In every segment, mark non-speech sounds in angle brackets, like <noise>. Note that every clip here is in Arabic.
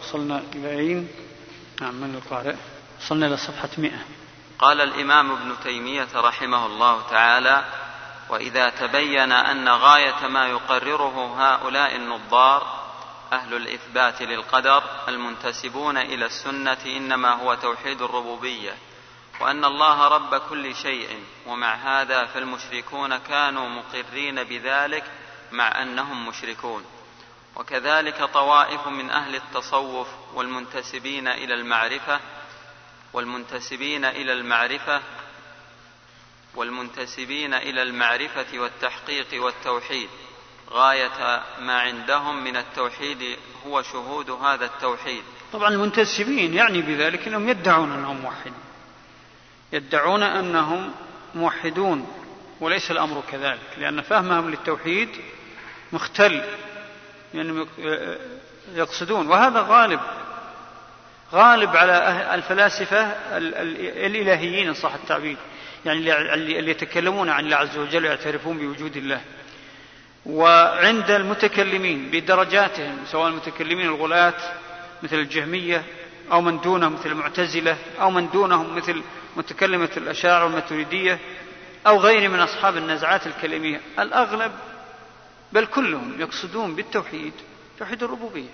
وصلنا إلى أين؟ نعم من القارئ؟ وصلنا إلى صفحة مئة. قال الإمام ابن تيمية رحمه الله تعالى وإذا تبين أن غاية ما يقرره هؤلاء النظار أهل الإثبات للقدر المنتسبون إلى السنة إنما هو توحيد الربوبية وأن الله رب كل شيء ومع هذا فالمشركون كانوا مقرين بذلك مع أنهم مشركون. وكذلك طوائف من أهل التصوف والمنتسبين إلى المعرفة والمنتسبين إلى المعرفة والمنتسبين إلى المعرفة والتحقيق والتوحيد. غاية ما عندهم من التوحيد هو شهود هذا التوحيد. طبعا المنتسبين يعني بذلك أنهم يدعون أنهم موحدون. يدعون أنهم موحدون وليس الأمر كذلك لأن فهمهم للتوحيد مختل. لأنهم يقصدون. وهذا غالب غالب على أه-، الفلاسفة الإلهيين إن صح التعبير. يعني اللي يتكلمون عن الله عز وجل ويعترفون بوجود الله. وعند المتكلمين بدرجاتهم سواء المتكلمين الغلاة مثل الجهمية أو من دونهم مثل المعتزلة أو من دونهم مثل متكلمة الأشاعرة والماتريدية أو غير من أصحاب النزعات الكلامية الأغلب بل كلهم يقصدون بالتوحيد توحيد الربوبية.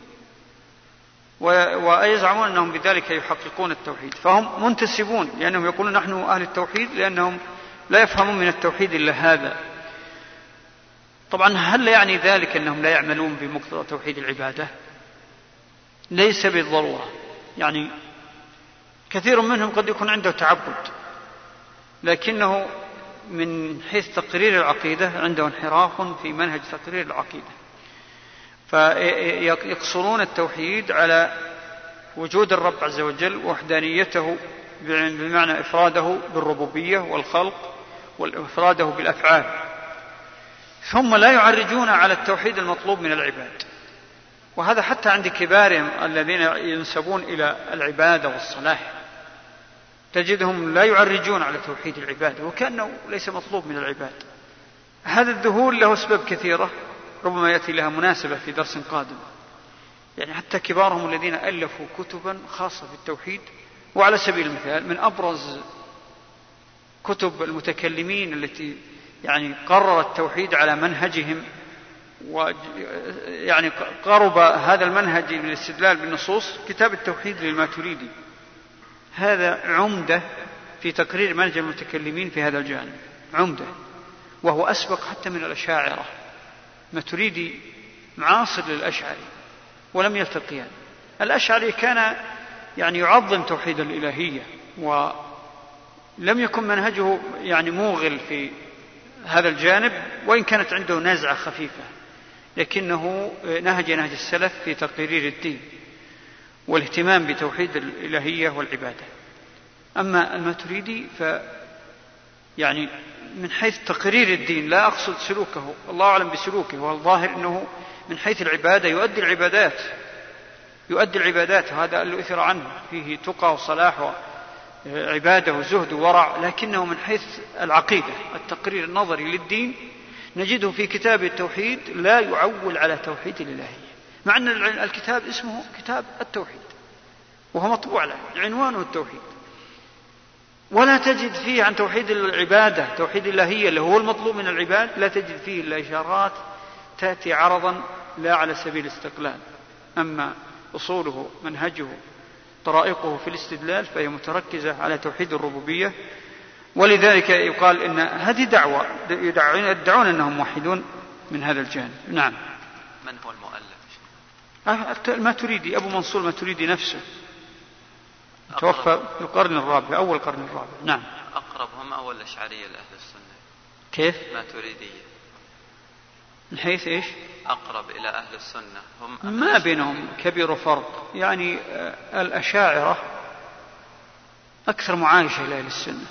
ويزعمون أنهم بذلك يحققون التوحيد. فهم منتسبون لأنهم يقولون نحن أهل التوحيد لأنهم لا يفهمون من التوحيد إلا هذا. طبعا هل يعني ذلك أنهم لا يعملون بمقتضى توحيد العبادة؟ ليس بالضرورة. يعني كثير منهم قد يكون عنده تعبد لكنه من حيث تقرير العقيدة عنده انحراف في منهج تقرير العقيدة. فيقصرون التوحيد على وجود الرب عز وجل وحدانيته بمعنى إفراده بالربوبية والخلق وإفراده بالأفعال. ثم لا يعرجون على التوحيد المطلوب من العباد. وهذا حتى عند كبارهم الذين ينسبون إلى العبادة والصلاح. تجدهم لا يعرجون على توحيد العبادة وكأنه ليس مطلوب من العباد. هذا الذهول له أسباب كثيرة ربما يأتي لها مناسبة في درس قادم. يعني حتى كبارهم الذين ألفوا كتبا خاصة بالتوحيد وعلى سبيل المثال من أبرز كتب المتكلمين التي يعني قرر التوحيد على منهجهم ويعني قرب هذا المنهج للاستدلال بالنصوص كتاب التوحيد للماتريدي. هذا عمدة في تقرير منهج المتكلمين في هذا الجانب. عمدة. وهو أسبق حتى من الأشاعرة. ماتريدي معاصر للأشعري. ولم يلتقيان. الأشعري كان يعني يعظم توحيد الإلهية. ولم يكن منهجه يعني موغل في هذا الجانب. وإن كانت عنده نزعة خفيفة. لكنه نهج نهج السلف في تقرير الدين. والاهتمام بتوحيد الإلهية والعبادة. أما الماتريدي ف يعني من حيث تقرير الدين لا أقصد سلوكه الله أعلم بسلوكه والظاهر أنه من حيث العبادة يؤدي العبادات يؤدي العبادات وهذا إثر عنه فيه تقى وصلاح وعبادة وزهد وورع لكنه من حيث العقيدة التقرير النظري للدين نجده في كتاب التوحيد لا يعول على توحيد الإلهية. مع أن الكتاب اسمه كتاب التوحيد وهو مطبوع له عنوانه التوحيد. ولا تجد فيه عن توحيد العبادة توحيد الإلهية اللي هو المطلوب من العباد لا تجد فيه إلا إشارات تأتي عرضا لا على سبيل الاستقلال. أما أصوله منهجه طرائقه في الاستدلال فهي متركزة على توحيد الربوبية. ولذلك يقال إن هذه دعوة يدعون أنهم موحدون من هذا الجانب. نعم. من هو المؤلف؟ الماتريدي أبو منصور الماتريدي نفسه. توفى في القرن الرابع أول القرن الرابع. نعم. أقرب هم أو الأشعرية لأهل السنة؟ كيف؟ ماتريدية من حيث إيش؟ أقرب إلى أهل السنة هم ما بينهم كبير فرق يعني آه، الأشاعرة أكثر معايشة إلى أهل السنة.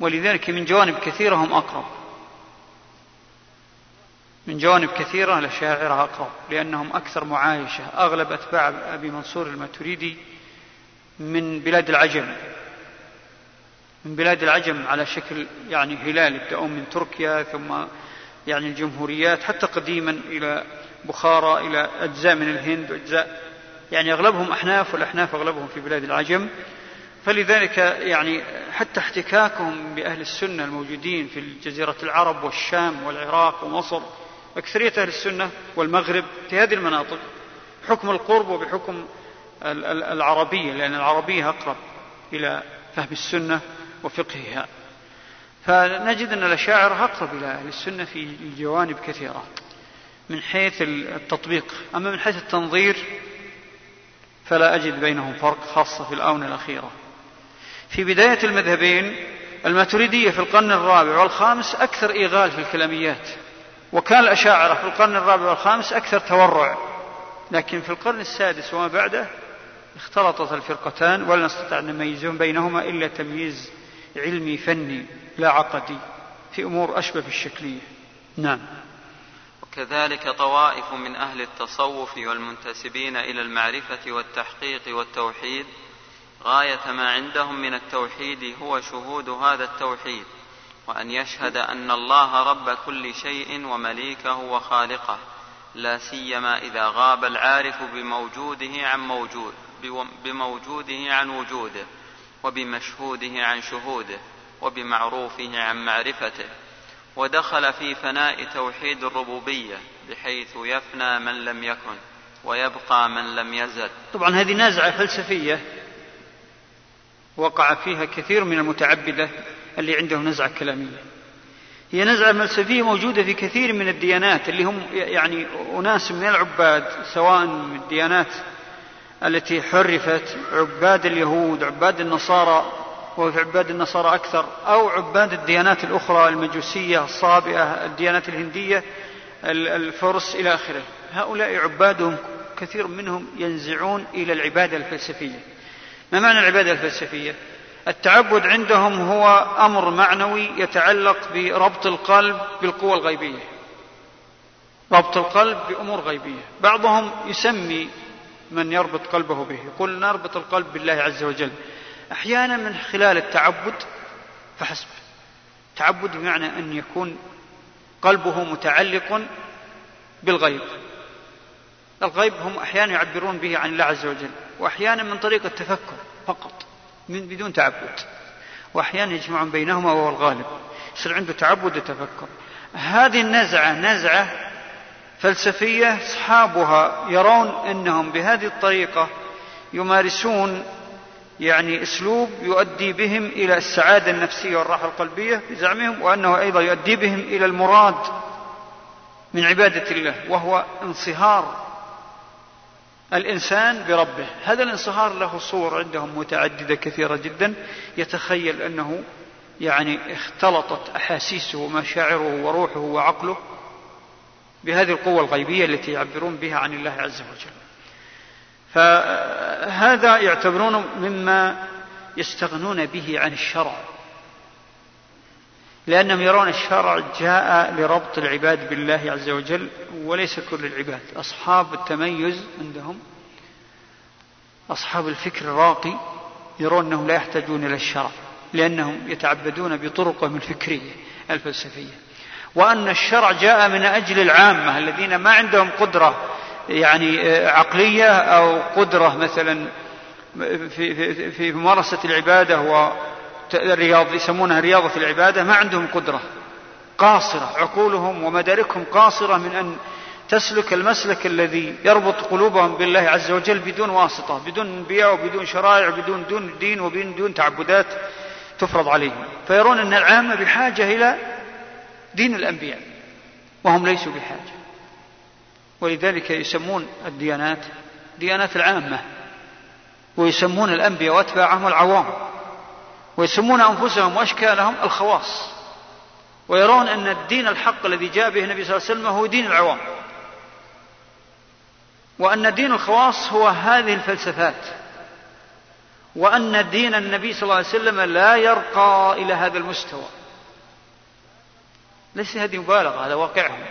ولذلك من جوانب كثيرة هم أقرب. من جوانب كثيرة الأشاعرة أقرب لأنهم أكثر معايشة أغلب أتباع أبي منصور الماتريدي من بلاد العجم. من بلاد العجم على شكل يعني هلال يبدأون من تركيا ثم يعني الجمهوريات حتى قديما إلى بخارى إلى أجزاء من الهند وأجزاء يعني أغلبهم أحناف والأحناف أغلبهم في بلاد العجم. فلذلك يعني حتى احتكاكهم بأهل السنة الموجودين في جزيرة العرب والشام والعراق ومصر أكثرية أهل السنة والمغرب في هذه المناطق حكم القرب وبحكم العربية لأن العربية أقرب إلى فهم السنة وفقهها. فنجد أن الأشاعرة أقرب إلى أهل السنة في جوانب كثيرة من حيث التطبيق. أما من حيث التنظير فلا أجد بينهم فرق خاصة في الآونة الأخيرة. في بداية المذهبين الماتريدية في القرن الرابع والخامس أكثر إيغال في الكلاميات. وكان الأشاعرة في القرن الرابع والخامس أكثر تورع. لكن في القرن السادس وما بعده اختلطت الفرقتان ولا نستطيع أن نميزهم بينهما إلا تمييز علمي فني لا عقدي في أمور أشبه بالشكلية نعم. وكذلك طوائف من أهل التصوف والمنتسبين إلى المعرفة والتحقيق والتوحيد غاية ما عندهم من التوحيد هو شهود هذا التوحيد. وأن يشهد أن الله رب كل شيء ومليكه وخالقه لا سيما إذا غاب العارف بموجوده عن موجود بموجوده عن وجوده وبمشهوده عن شهوده وبمعروفه عن معرفته ودخل في فناء توحيد الربوبية بحيث يفنى من لم يكن ويبقى من لم يزل. طبعا هذه نازعة فلسفية وقع فيها كثير من المتعبدة اللي عندهم نزعة كلامية. هي نزعة فلسفيه موجودة في كثير من الديانات اللي هم يعني أناس من العباد سواء من الديانات التي حرفت عباد اليهود عباد النصارى وفي عباد النصارى أكثر أو عباد الديانات الأخرى المجوسية الصابئة الديانات الهندية الفرس إلى آخره. هؤلاء عبادهم كثير منهم ينزعون إلى العبادة الفلسفية. ما معنى العبادة الفلسفية؟ التعبد عندهم هو أمر معنوي يتعلق بربط القلب بالقوى الغيبية. ربط القلب بأمور غيبية. بعضهم يسمي من يربط قلبه به. يقول نربط القلب بالله عز وجل. أحيانا من خلال التعبد فحسب. تعبد بمعنى أن يكون قلبه متعلق بالغيب. الغيب هم أحيانا يعبرون به عن الله عز وجل. وأحيانا من طريق التفكر فقط. من بدون تعبد. وأحيانا يجمعون بينهما وهو الغالب. يصير عنده تعبد وتفكر. هذه النزعة نزعة فلسفية أصحابها يرون أنهم بهذه الطريقة يمارسون يعني أسلوب يؤدي بهم إلى السعادة النفسية والراحة القلبية بزعمهم وأنه أيضا يؤدي بهم إلى المراد من عبادة الله وهو انصهار الإنسان بربه. هذا الانصهار له صور عندهم متعددة كثيرة جدا. يتخيل أنه يعني اختلطت أحاسيسه ومشاعره وروحه وعقله بهذه القوة الغيبية التي يعبرون بها عن الله عز وجل. فهذا يعتبرونه مما يستغنون به عن الشرع. لأنهم يرون الشرع جاء لربط العباد بالله عز وجل وليس كل العباد. أصحاب التميز عندهم أصحاب الفكر الراقي يرون أنهم لا يحتاجون إلى الشرع لأنهم يتعبدون بطرقهم الفكرية الفلسفية. وأن الشرع جاء من أجل العامة الذين ما عندهم قدرة يعني عقلية أو قدرة مثلا في, في, في ممارسة العبادة والرياض يسمونها رياضة العبادة ما عندهم قدرة. قاصرة عقولهم ومداركهم قاصرة من أن تسلك المسلك الذي يربط قلوبهم بالله عز وجل بدون واسطة بدون أنبياء وبدون شرائع بدون دون دين وبدون تعبدات تفرض عليهم. فيرون أن العامة بحاجة إلى دين الأنبياء وهم ليسوا بحاجة. ولذلك يسمون الديانات ديانات العامة ويسمون الأنبياء وأتباعهم العوام. ويسمون أنفسهم وأشكالهم الخواص ويرون أن الدين الحق الذي جاء به النبي صلى الله عليه وسلم هو دين العوام وأن دين الخواص هو هذه الفلسفات وأن دين النبي صلى الله عليه وسلم لا يرقى إلى هذا المستوى. ليس هذه مبالغة هذا واقعهم.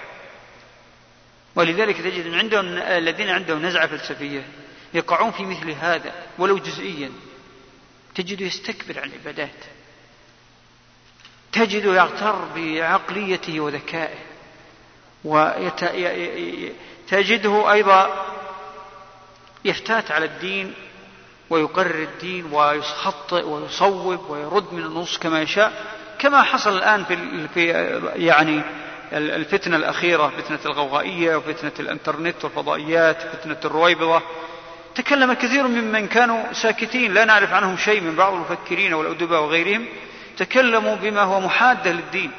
ولذلك تجد عندهم الذين عندهم نزعة فلسفية يقعون في مثل هذا ولو جزئيا. تجد يستكبر عن العبادات. تجد يغتر بعقليته وذكائه. وتجده أيضا يفتات على الدين ويقرر الدين ويخطئ ويصوب ويرد من النصوص كما يشاء. كما حصل الآن في يعني الفتنة الأخيرة فتنة الغوغائية وفتنة الإنترنت والفضائيات فتنة الرويبضة. تكلم كثير ممن كانوا ساكتين لا نعرف عنهم شيء من بعض المفكرين والأدباء وغيرهم تكلموا بما هو محادة للدين.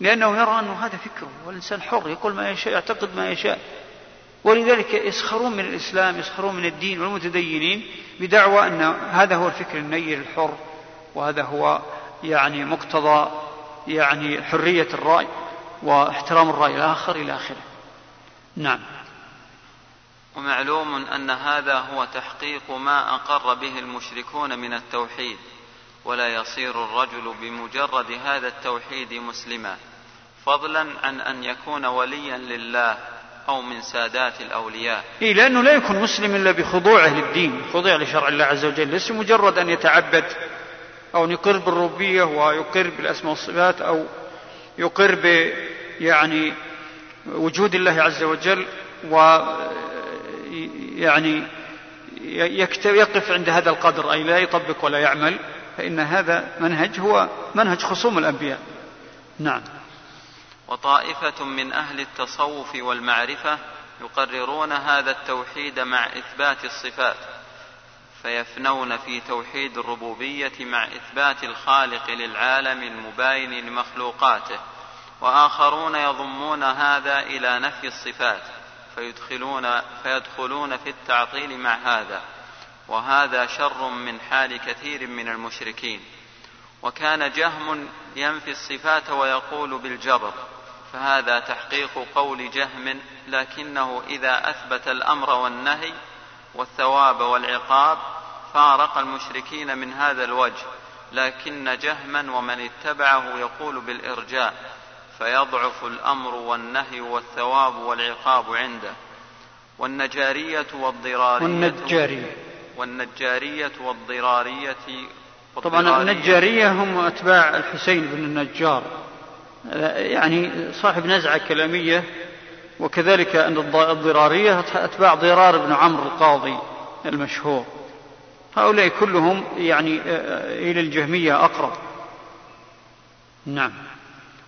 لأنه يرى أنه هذا فكره والإنسان حر يقول ما يشاء يعتقد ما يشاء. ولذلك يسخرون من الإسلام يسخرون من الدين والمتدينين بدعوى أن هذا هو الفكر النير الحر وهذا هو يعني مقتضى يعني حرية الرأي واحترام الرأي الآخر إلى آخره. نعم. ومعلوم أن هذا هو تحقيق ما أقر به المشركون من التوحيد ولا يصير الرجل بمجرد هذا التوحيد مسلما فضلا عن أن يكون وليا لله أو من سادات الأولياء. إيه لأنه لا يكون مسلم إلا بخضوعه للدين خضوع لشرع الله عز وجل. ليس مجرد أن يتعبد أو يقر بالربوبية ويقر بالأسماء والصفات أو يقر ب يعني وجود الله عز وجل و يعني يقف عند هذا القدر أي لا يطبق ولا يعمل فإن هذا منهج هو منهج خصوم الأنبياء. نعم. وطائفة من أهل التصوف والمعرفة يقررون هذا التوحيد مع إثبات الصفات فيفنون في توحيد الربوبية مع إثبات الخالق للعالم المباين لمخلوقاته وآخرون يضمون هذا إلى نفي الصفات. فيدخلون فيدخلون في التعطيل مع هذا. وهذا شر من حال كثير من المشركين. وكان جهم ينفي الصفات ويقول بالجبر. فهذا تحقيق قول جهم لكنه إذا أثبت الأمر والنهي والثواب والعقاب فارق المشركين من هذا الوجه. لكن جهما ومن اتبعه يقول بالإرجاء. فيضعف الأمر والنهي والثواب والعقاب عنده. والنجارية والضرارية والنجارية. والنجارية والضرارية طبعا النجارية هم أتباع الحسين بن النجار. يعني صاحب نزعة كلامية وكذلك أن الضرارية أتباع ضرار بن عمرو القاضي المشهور. هؤلاء كلهم يعني إلى الجهمية أقرب. نعم.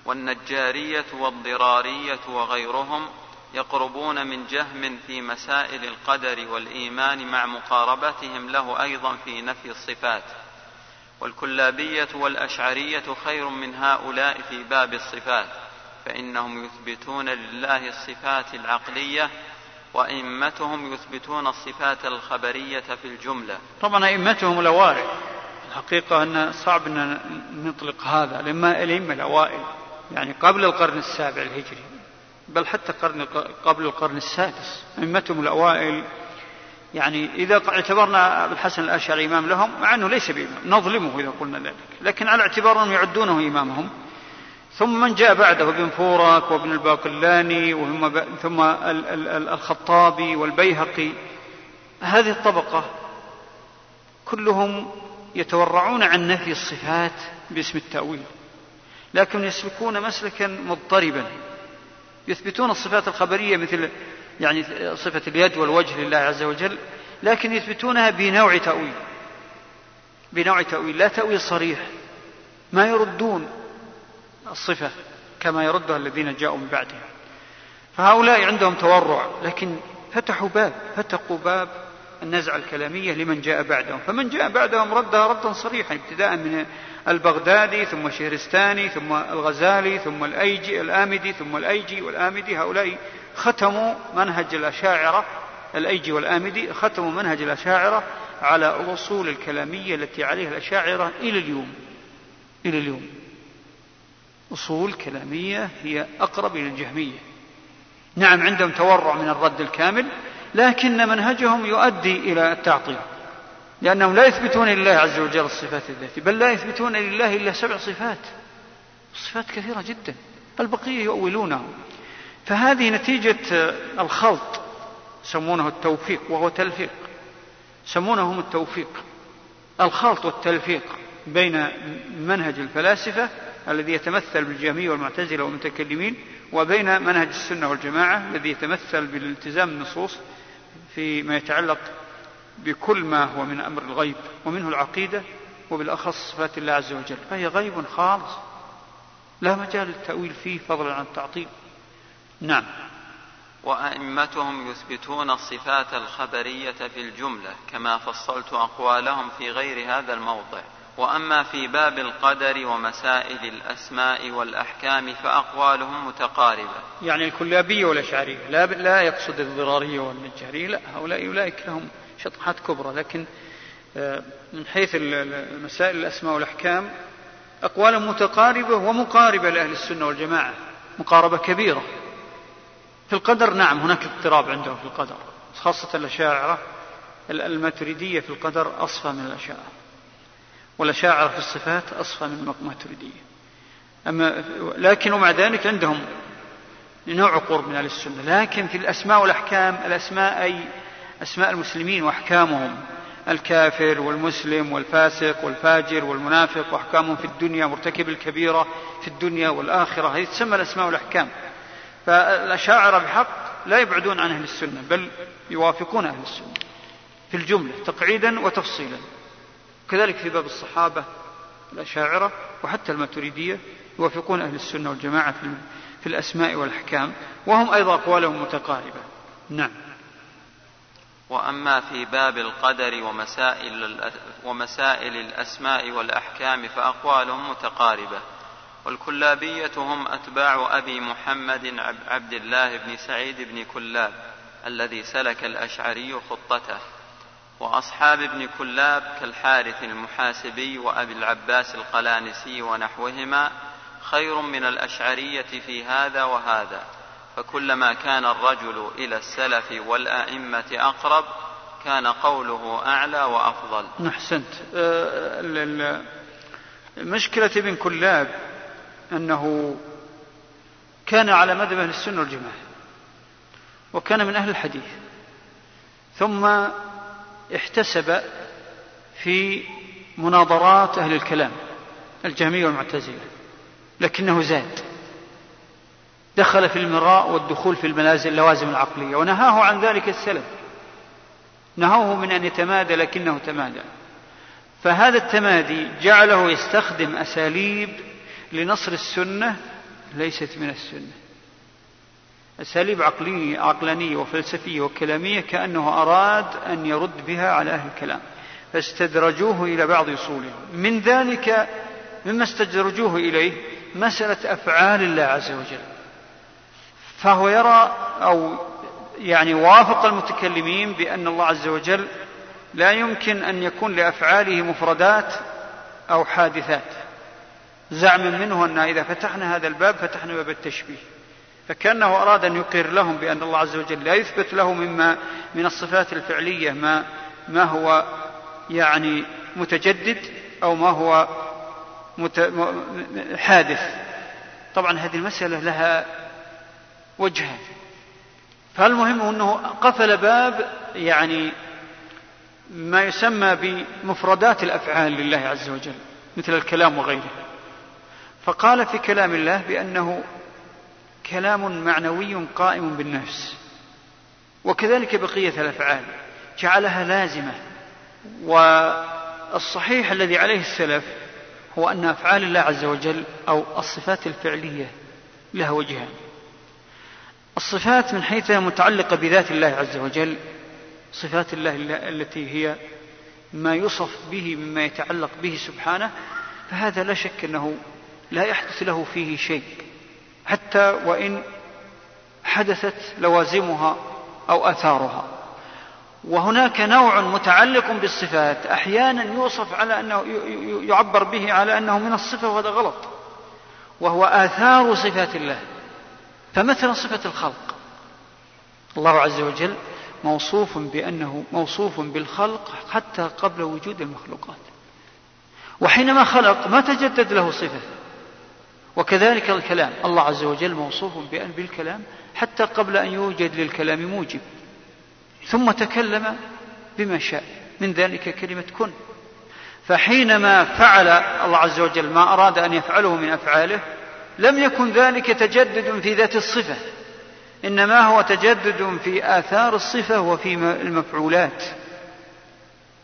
والنجارية والضرارية وغيرهم يقربون من جهم في مسائل القدر والإيمان مع مقاربتهم له أيضا في نفي الصفات. والكلابية والأشعرية خير من هؤلاء في باب الصفات فإنهم يثبتون لله الصفات العقلية وأئمتهم يثبتون الصفات الخبرية في الجملة. طبعا أئمتهم الأوائل الحقيقة أن صعب أن نطلق هذا الأئمة الأوائل يعني قبل القرن السابع الهجري بل حتى قرن قبل القرن السادس. أئمتهم الأوائل يعني إذا اعتبرنا الحسن الأشعري إمام لهم مع أنه ليس بإمام نظلمه إذا قلنا ذلك لكن على اعتبار أنهم يعدونه إمامهم. ثم من جاء بعده ابن فورك وابن الباقلاني ثم الخطابي والبيهقي. هذه الطبقة كلهم يتورعون عن نفي الصفات باسم التأويل. لكن يسلكون مسلكا مضطربا. يثبتون الصفات الخبرية مثل يعني صفة اليد والوجه لله عز وجل لكن يثبتونها بنوع تأويل. بنوع تأويل لا تأويل صريح. ما يردون الصفة كما يردها الذين جاءوا من بعدهم. فهؤلاء عندهم تورع لكن فتحوا باب فتقوا باب النزعة الكلامية لمن جاء بعدهم. فمن جاء بعدهم ردها ردا صريحا ابتداء من البغدادي ثم الشهرستاني ثم الغزالي ثم الأيجي الآمدي ثم الأيجي والآمدي. هؤلاء ختموا منهج الأشاعرة. الأيجي والآمدي ختموا منهج الأشاعرة على الأصول الكلامية التي عليها الأشاعرة إلى اليوم إلى اليوم. أصول كلامية هي أقرب إلى الجهمية. نعم عندهم تورع من الرد الكامل لكن منهجهم يؤدي إلى التعطيل. لأنهم لا يثبتون لله عز وجل الصفات الذاتية بل لا يثبتون لله إلا سبع صفات. صفات كثيرة جدا. البقية يؤولونها. فهذه نتيجة الخلط. يسمونه التوفيق وهو تلفيق. يسمونهم التوفيق. الخلط والتلفيق بين منهج الفلاسفة الذي يتمثل بالجهمية والمعتزلة والمتكلمين وبين منهج السنة والجماعة الذي يتمثل بالالتزام النصوص فيما يتعلق بكل ما هو من أمر الغيب ومنه العقيدة وبالأخص صفات الله عز وجل. فهي غيب خالص. لا مجال للتأويل فيه فضلا عن التعطيل. نعم. وأئمتهم يثبتون الصفات الخبرية في الجملة كما فصلت أقوالهم في غير هذا الموضع. وأما في باب القدر ومسائل الأسماء والأحكام فأقوالهم متقاربة. يعني الكلابية والأشعرية لا, لا يقصد الضرارية والنجارية لا هؤلاء أولئك لهم شطحات كبرى لكن آه، من حيث مسائل الأسماء والأحكام أقوال متقاربة ومقاربة لأهل السنة والجماعة مقاربة كبيرة. في القدر نعم هناك اضطراب عندهم في القدر خاصة الأشاعرة الماتريدية في القدر أصفى من الأشاعرة والأشاعرة في الصفات أصفى من الماتريدية. أما لكن ومع ذلك عندهم نوع قرب من أهل السنة لكن في الأسماء والأحكام الأسماء أي أسماء المسلمين وأحكامهم الكافر والمسلم والفاسق والفاجر والمنافق وأحكامهم في الدنيا مرتكب الكبيرة في الدنيا والآخرة. هذه تسمى الأسماء والأحكام. فالأشاعرة بحق لا يبعدون عن أهل السنة بل يوافقون أهل السنة في الجملة تقعيدا وتفصيلا. كذلك في باب الصحابة الأشاعرة وحتى الماتريدية يوافقون أهل السنة والجماعة في الأسماء والأحكام وهم أيضا أقوالهم متقاربة. نعم. وأما في باب القدر ومسائل ومسائل الأسماء والأحكام فأقوالهم متقاربة. والكلابية هم أتباع أبي محمد عبد الله بن سعيد بن كلاب الذي سلك الأشعري خطته. وأصحاب ابن كلاب كالحارث المحاسبي وأبي العباس القلانسي ونحوهما خير من الأشعرية في هذا وهذا. فكلما كان الرجل إلى السلف والأئمة أقرب كان قوله أعلى وأفضل. أحسنت. أه، مشكله ابن كلاب أنه كان على مذهب أهل السنة والجماعة وكان من أهل الحديث ثم احتسب في مناظرات أهل الكلام الجهمية والمعتزلة لكنه زاد. دخل في المراء والدخول في الملازم اللوازم العقلية ونهاه عن ذلك السلف. نهوه من أن يتمادى لكنه تمادى. فهذا التمادي جعله يستخدم أساليب لنصر السنة ليست من السنة. أساليب عقلية عقلانية وفلسفية وكلامية كأنه أراد أن يرد بها على أهل الكلام. فاستدرجوه إلى بعض أصولهم. من ذلك مما استدرجوه إليه مسألة أفعال الله عز وجل. فهو يرى أو يعني وافق المتكلمين بأن الله عز وجل لا يمكن أن يكون لأفعاله مفردات أو حادثات زعما منه أن إذا فتحنا هذا الباب فتحنا باب التشبيه فكأنه أراد أن يقر لهم بأن الله عز وجل لا يثبت له مما من الصفات الفعلية ما ما هو يعني متجدد أو ما هو. حادث طبعا هذه المسألة لها وجهان فالمهم أنه قفل باب يعني ما يسمى بمفردات الأفعال لله عز وجل مثل الكلام وغيره. فقال في كلام الله بأنه كلام معنوي قائم بالنفس وكذلك بقية الأفعال جعلها لازمة. والصحيح الذي عليه السلف هو أن أفعال الله عز وجل أو الصفات الفعلية لها وجهان. الصفات من حيث متعلقة بذات الله عز وجل صفات الله التي هي ما يوصف به مما يتعلق به سبحانه فهذا لا شك أنه لا يحدث له فيه شيء. حتى وإن حدثت لوازمها أو آثارها. وهناك نوع متعلق بالصفات أحيانا يوصف على أنه يعبر به على أنه من الصفة وهذا غلط. وهو آثار صفات الله. فمثلا صفة الخلق. الله عز وجل موصوف بأنه موصوف بالخلق حتى قبل وجود المخلوقات. وحينما خلق ما تجدد له صفة. وكذلك الكلام. الله عز وجل موصوف بأن بالكلام حتى قبل أن يوجد للكلام موجب. ثم تكلم بما شاء. من ذلك كلمة كن. فحينما فعل الله عز وجل ما أراد أن يفعله من أفعاله لم يكن ذلك تجدد في ذات الصفة إنما هو تجدد في آثار الصفة وفي المفعولات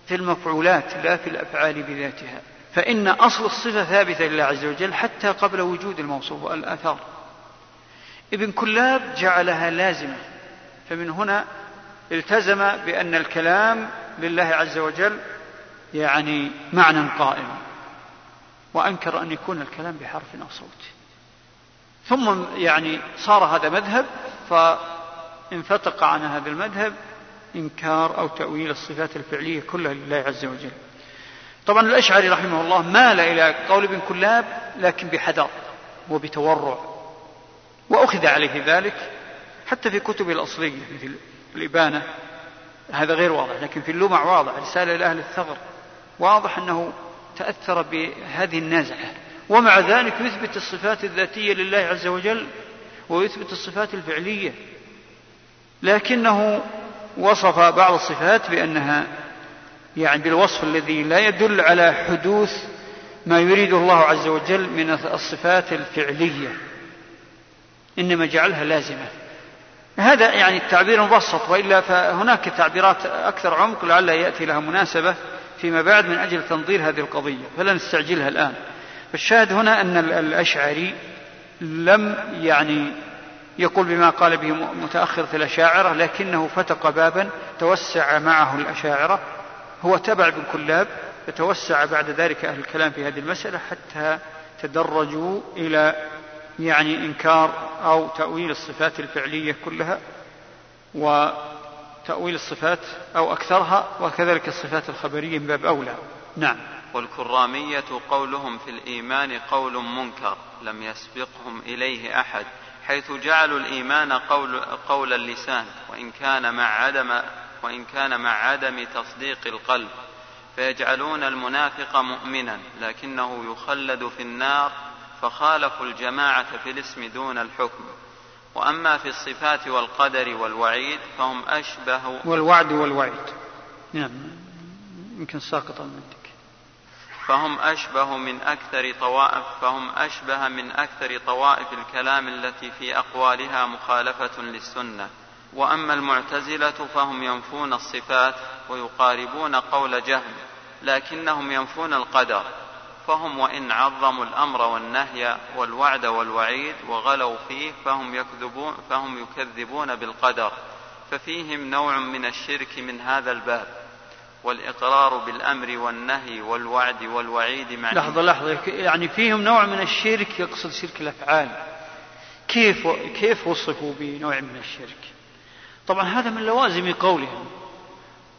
في المفعولات لا في الأفعال بذاتها. فإن أصل الصفة ثابتة لله عز وجل حتى قبل وجود الموصوف والآثار. ابن كلاب جعلها لازمة فمن هنا التزم بأن الكلام لله عز وجل يعني معنى قائم. وأنكر أن يكون الكلام بحرف أو صوت. ثم يعني صار هذا مذهب فانفتق عن هذا المذهب إنكار أو تأويل الصفات الفعلية كلها لله عز وجل. طبعا الأشعري رحمه الله مال إلى قول ابن كلاب لكن بحذر وبتورع وأخذ عليه ذلك حتى في كتب الأصلية مثل الإبانة. هذا غير واضح لكن في اللمع واضح رسالة إلى أهل الثغر واضح أنه تأثر بهذه النازعة ومع ذلك يثبت الصفات الذاتية لله عز وجل ويثبت الصفات الفعلية. لكنه وصف بعض الصفات بأنها يعني بالوصف الذي لا يدل على حدوث ما يريده الله عز وجل من الصفات الفعلية إنما جعلها لازمة. هذا يعني التعبير مبسط وإلا فهناك تعبيرات أكثر عمق لعلها يأتي لها مناسبة فيما بعد من أجل تنظير هذه القضية. فلا نستعجلها الآن. فالشاهد هنا أن الأشعري لم يعني يقول بما قال به متأخرة الأشاعرة لكنه فتق بابا توسع معه الأشاعرة هو تبع ابن كلاب فتوسع بعد ذلك أهل الكلام في هذه المسألة حتى تدرجوا إلى يعني إنكار أو تأويل الصفات الفعلية كلها وتأويل الصفات أو أكثرها وكذلك الصفات الخبرية من باب أولى. نعم. والكرامية قولهم في الإيمان قول منكر لم يسبقهم إليه أحد حيث جعلوا الإيمان قول, قول اللسان وإن كان مع عدم وإن كان مع عدم تصديق القلب. فيجعلون المنافق مؤمنا لكنه يخلد في النار فخالفوا الجماعة في الاسم دون الحكم. وأما في الصفات والقدر والوعيد فهم أشبه والوعد والوعيد. نعم. يمكن ساقطا منك. فهم أشبه من أكثر طوائف فهم أشبه من أكثر طوائف الكلام التي في أقوالها مخالفة للسنة. وأما المعتزلة فهم ينفون الصفات ويقاربون قول جهم لكنهم ينفون القدر. فهم وإن عظموا الأمر والنهي والوعد والوعيد وغلوا فيه فهم يكذبون فهم يكذبون بالقدر. ففيهم نوع من الشرك من هذا الباب. والإقرار بالأمر والنهي والوعد والوعيد مع لحظة لحظة. يعني فيهم نوع من الشرك يقصد شرك الأفعال. كيف كيف وصفوا بنوع من الشرك؟ طبعا هذا من لوازم قولهم.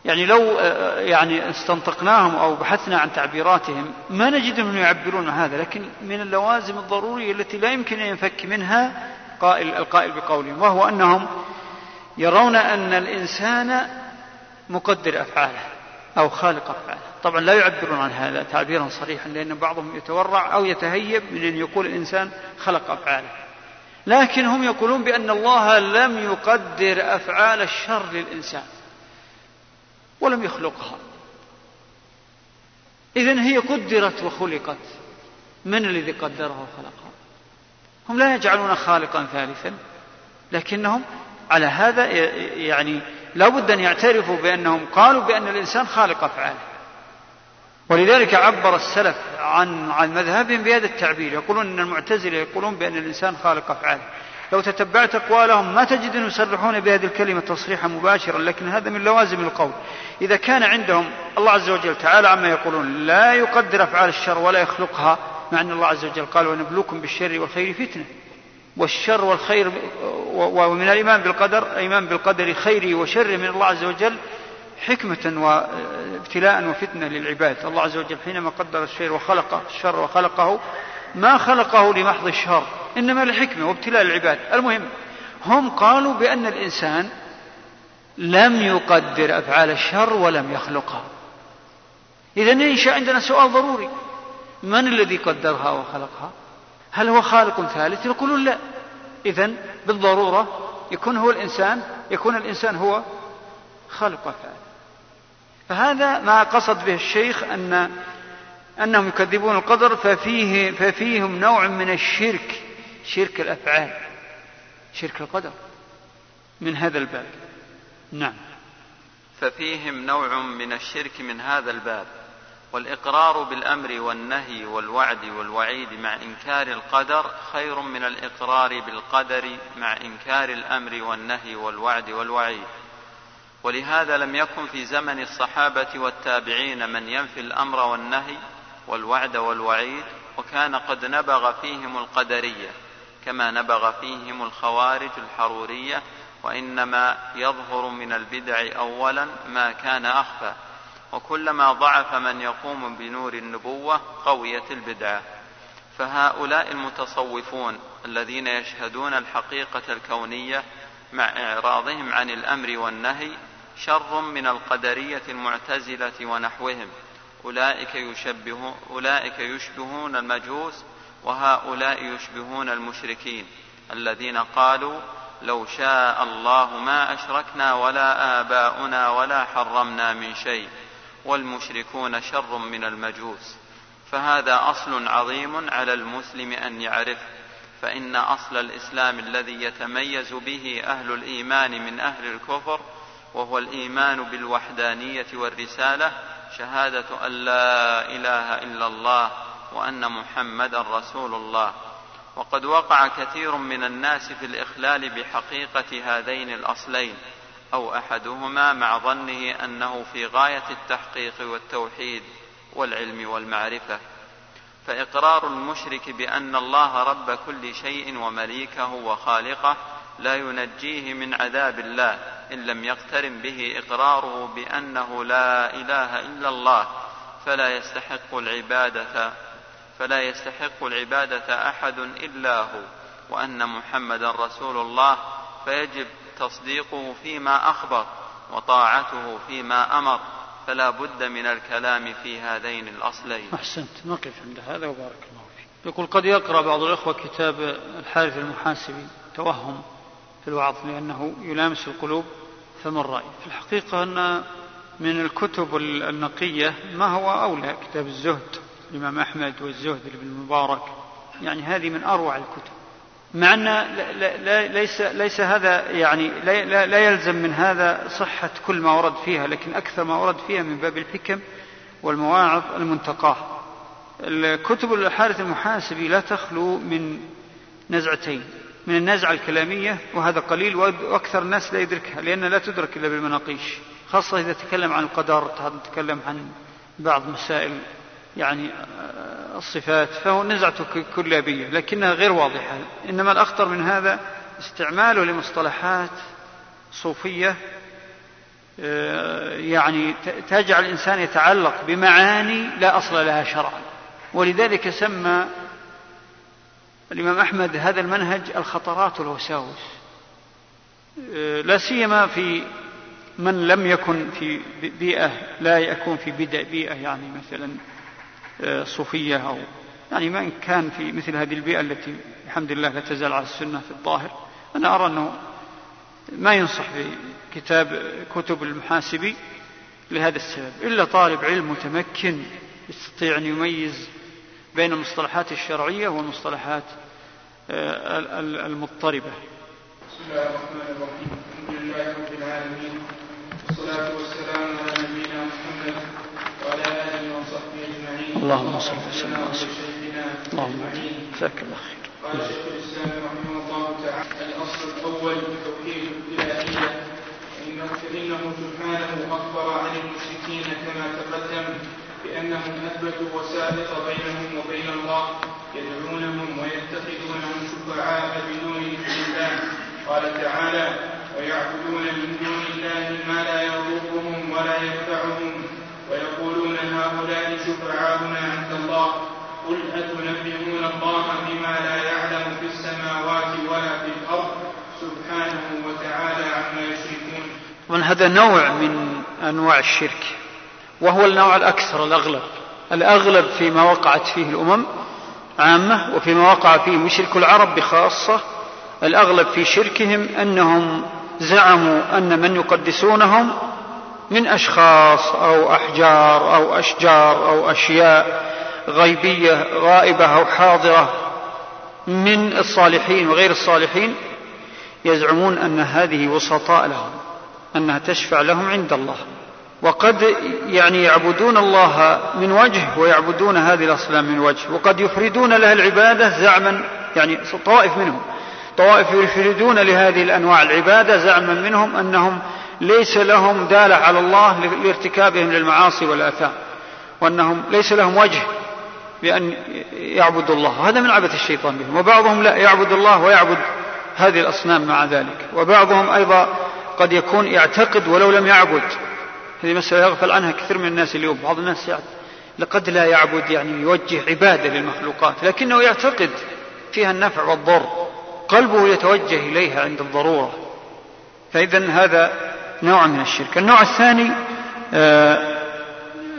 يعني لو آه، يعني استنطقناهم أو بحثنا عن تعبيراتهم ما نجد أنهم يعبرون هذا لكن من اللوازم الضرورية التي لا يمكن أن ينفك منها قائل القائل بقولهم وهو أنهم يرون أن الإنسان مقدر أفعاله. أو خالق أفعاله. طبعا لا يعبرون عن هذا تعبيرا صريحا لأن بعضهم يتورع أو يتهيب من أن يقول الإنسان خلق أفعاله. لكن هم يقولون بأن الله لم يقدر أفعال الشر للإنسان ولم يخلقها. إذن هي قدرت وخلقت. من الذي قدرها وخلقها؟ هم لا يجعلون خالقا ثالثا لكنهم على هذا يعني لا بد أن يعترفوا بأنهم قالوا بأن الإنسان خالق أفعاله. ولذلك عبر السلف عن عن مذهبهم بهذا التعبير. يقولون إن المعتزلة يقولون بأن الإنسان خالق أفعاله. لو تتبعت أقوالهم ما تجد أن يصرحون بهذه الكلمة تصريحا مباشرا لكن هذا من لوازم القول. إذا كان عندهم الله عز وجل تعالى عما يقولون لا يقدر أفعال الشر ولا يخلقها مع أن الله عز وجل قال ونبلوكم بالشر والخير فتنة. والشر والخير ومن الإيمان بالقدر إيمان بالقدر خيره وشره من الله عز وجل حكمة وابتلاء وفتنة للعباد. الله عز وجل حينما قدر الشر وخلق الشر وخلقه ما خلقه لمحض الشر إنما لحكمة وابتلاء العباد المهم هم قالوا بأن الإنسان لم يقدر أفعال الشر ولم يخلقها. إذا ينشأ عندنا سؤال ضروري. من الذي قدرها وخلقها؟ هل هو خالق ثالث؟ يقولون لا. إذا بالضرورة يكون هو الإنسان يكون الإنسان هو خالق أفعال فهذا ما قصد به الشيخ أن أنهم يكذبون القدر ففيه ففيهم نوع من الشرك شرك الأفعال شرك القدر من هذا الباب. نعم. ففيهم نوع من الشرك من هذا الباب. والإقرار بالأمر والنهي والوعد والوعيد مع إنكار القدر خير من الإقرار بالقدر مع إنكار الأمر والنهي والوعد والوعيد. ولهذا لم يكن في زمن الصحابة والتابعين من ينفي الأمر والنهي والوعد والوعيد وكان قد نبغ فيهم القدرية كما نبغ فيهم الخوارج الحرورية وإنما يظهر من البدع اولا ما كان أخفى. وكلما ضعف من يقوم بنور النبوة قويت البدعه فهؤلاء المتصوفون الذين يشهدون الحقيقة الكونية مع إعراضهم عن الأمر والنهي شر من القدرية المعتزلة ونحوهم. أولئك يشبه أولئك يشبهون المجوس وهؤلاء يشبهون المشركين الذين قالوا لو شاء الله ما أشركنا ولا آباؤنا ولا حرمنا من شيء. والمشركون شر من المجوس. فهذا أصل عظيم على المسلم أن يعرفه. فإن أصل الإسلام الذي يتميز به أهل الإيمان من أهل الكفر وهو الإيمان بالوحدانية والرسالة شهادة أن لا إله إلا الله وأن محمدا رسول الله. وقد وقع كثير من الناس في الإخلال بحقيقة هذين الأصلين. أو أحدهما مع ظنه أنه في غاية التحقيق والتوحيد والعلم والمعرفة. فإقرار المشرك بأن الله رب كل شيء ومليكه وخالقه لا ينجيه من عذاب الله إن لم يقترن به إقراره بأنه لا إله إلا الله فلا يستحق العبادة فلا يستحق العبادة أحد إلا هو وأن محمدا رسول الله فيجب تصديقه فيما أخبر وطاعته فيما أمر فلا بد من الكلام في هذين الأصلين. أحسنت. نقف عند هذا؟ وبارك الله فيك. يقول قد يقرأ بعض الإخوة كتاب الحارث المحاسبي توهم في الوعظ لأنه يلامس القلوب فمن راي في الحقيقة أن من الكتب النقية ما هو أولى كتاب الزهد الإمام أحمد والزهد لابن المبارك. يعني هذه من أروع الكتب. مع أن ليس, ليس هذا يعني لا, لا يلزم من هذا صحة كل ما ورد فيها لكن أكثر ما ورد فيها من باب الحكم والمواعظ المنتقاة. الكتب الحارث المحاسبي لا تخلو من نزعتين من النزعة الكلامية وهذا قليل وأكثر الناس لا يدركها لأنها لا تدرك إلا بالمناقيش خاصة إذا تكلم عن القدر تكلم عن بعض مسائل يعني الصفات فهو نزعته كلابية لكنها غير واضحة. إنما الأخطر من هذا استعماله لمصطلحات صوفية آه، يعني تجعل الإنسان يتعلق بمعاني لا أصل لها شرعا. ولذلك سمى الإمام أحمد هذا المنهج الخطرات والوساوس آه، لا سيما في من لم يكن في بيئة لا يكون في بيئة يعني مثلا صوفية أو يعني ما إن كان في مثل هذه البيئة التي الحمد لله لا تزال على السنة في الظاهر أنا أرى أنه ما ينصح بكتاب كتب المحاسبي لهذا السبب. إلا طالب علم متمكن يستطيع أن يميز بين المصطلحات الشرعية والمصطلحات آه، المضطربة. بسم الله الرحمن الرحيم. الحمد لله رب العالمين. والصلاة والسلام على نبينا محمد وعلى آله وصحبه اللهم صل وسلم على سيدنا اللهم جزاك الله خير. قال شيخ الإسلام رحمه الله تعالى الأصل الأول توحيد الإلهية فإنه سبحانه أخبر عن المشركين كما تقدم بأنهم أثبتوا وسائط بينهم وبين الله يدعونهم ويتخذونهم شفعاء بدون اذن قال تعالى ويعبدون من دون الله ما لا يضرهم ولا ينفعهم ويقولون هؤلاء شفعاؤنا عند الله. قل أتنبئون الله بما لا يعلم في السماوات ولا في الأرض؟ سبحانه وتعالى عما يشركون. طبعا هذا نوع من أنواع الشرك وهو النوع الأكثر الأغلب. الأغلب فيما وقعت فيه الأمم عامة وفيما وقع فيه مشرك العرب بخاصة الأغلب في شركهم أنهم زعموا أن من يقدسونهم من أشخاص أو أحجار أو أشجار أو أشياء غيبية غائبة أو حاضرة من الصالحين وغير الصالحين يزعمون أن هذه وسطاء لهم أنها تشفع لهم عند الله. وقد يعني يعبدون الله من وجه ويعبدون هذه الأصنام من وجه وقد يفردون لها العبادة زعما يعني طوائف منهم طوائف يفردون لهذه الأنواع العبادة زعما منهم أنهم ليس لهم دالة على الله لارتكابهم للمعاصي والآثام وأنهم ليس لهم وجه بأن يعبدوا الله. هذا من عبث الشيطان بهم. وبعضهم لا يعبد الله ويعبد هذه الأصنام مع ذلك. وبعضهم أيضا قد يكون يعتقد ولو لم يعبد. هذه مسألة يغفل عنها كثير من الناس اليوم. بعض الناس يعني لقد لا يعبد يعني يوجه عبادة للمخلوقات لكنه يعتقد فيها النفع والضر. قلبه يتوجه إليها عند الضرورة. فإذا هذا نوع من الشرك. النوع الثاني آه،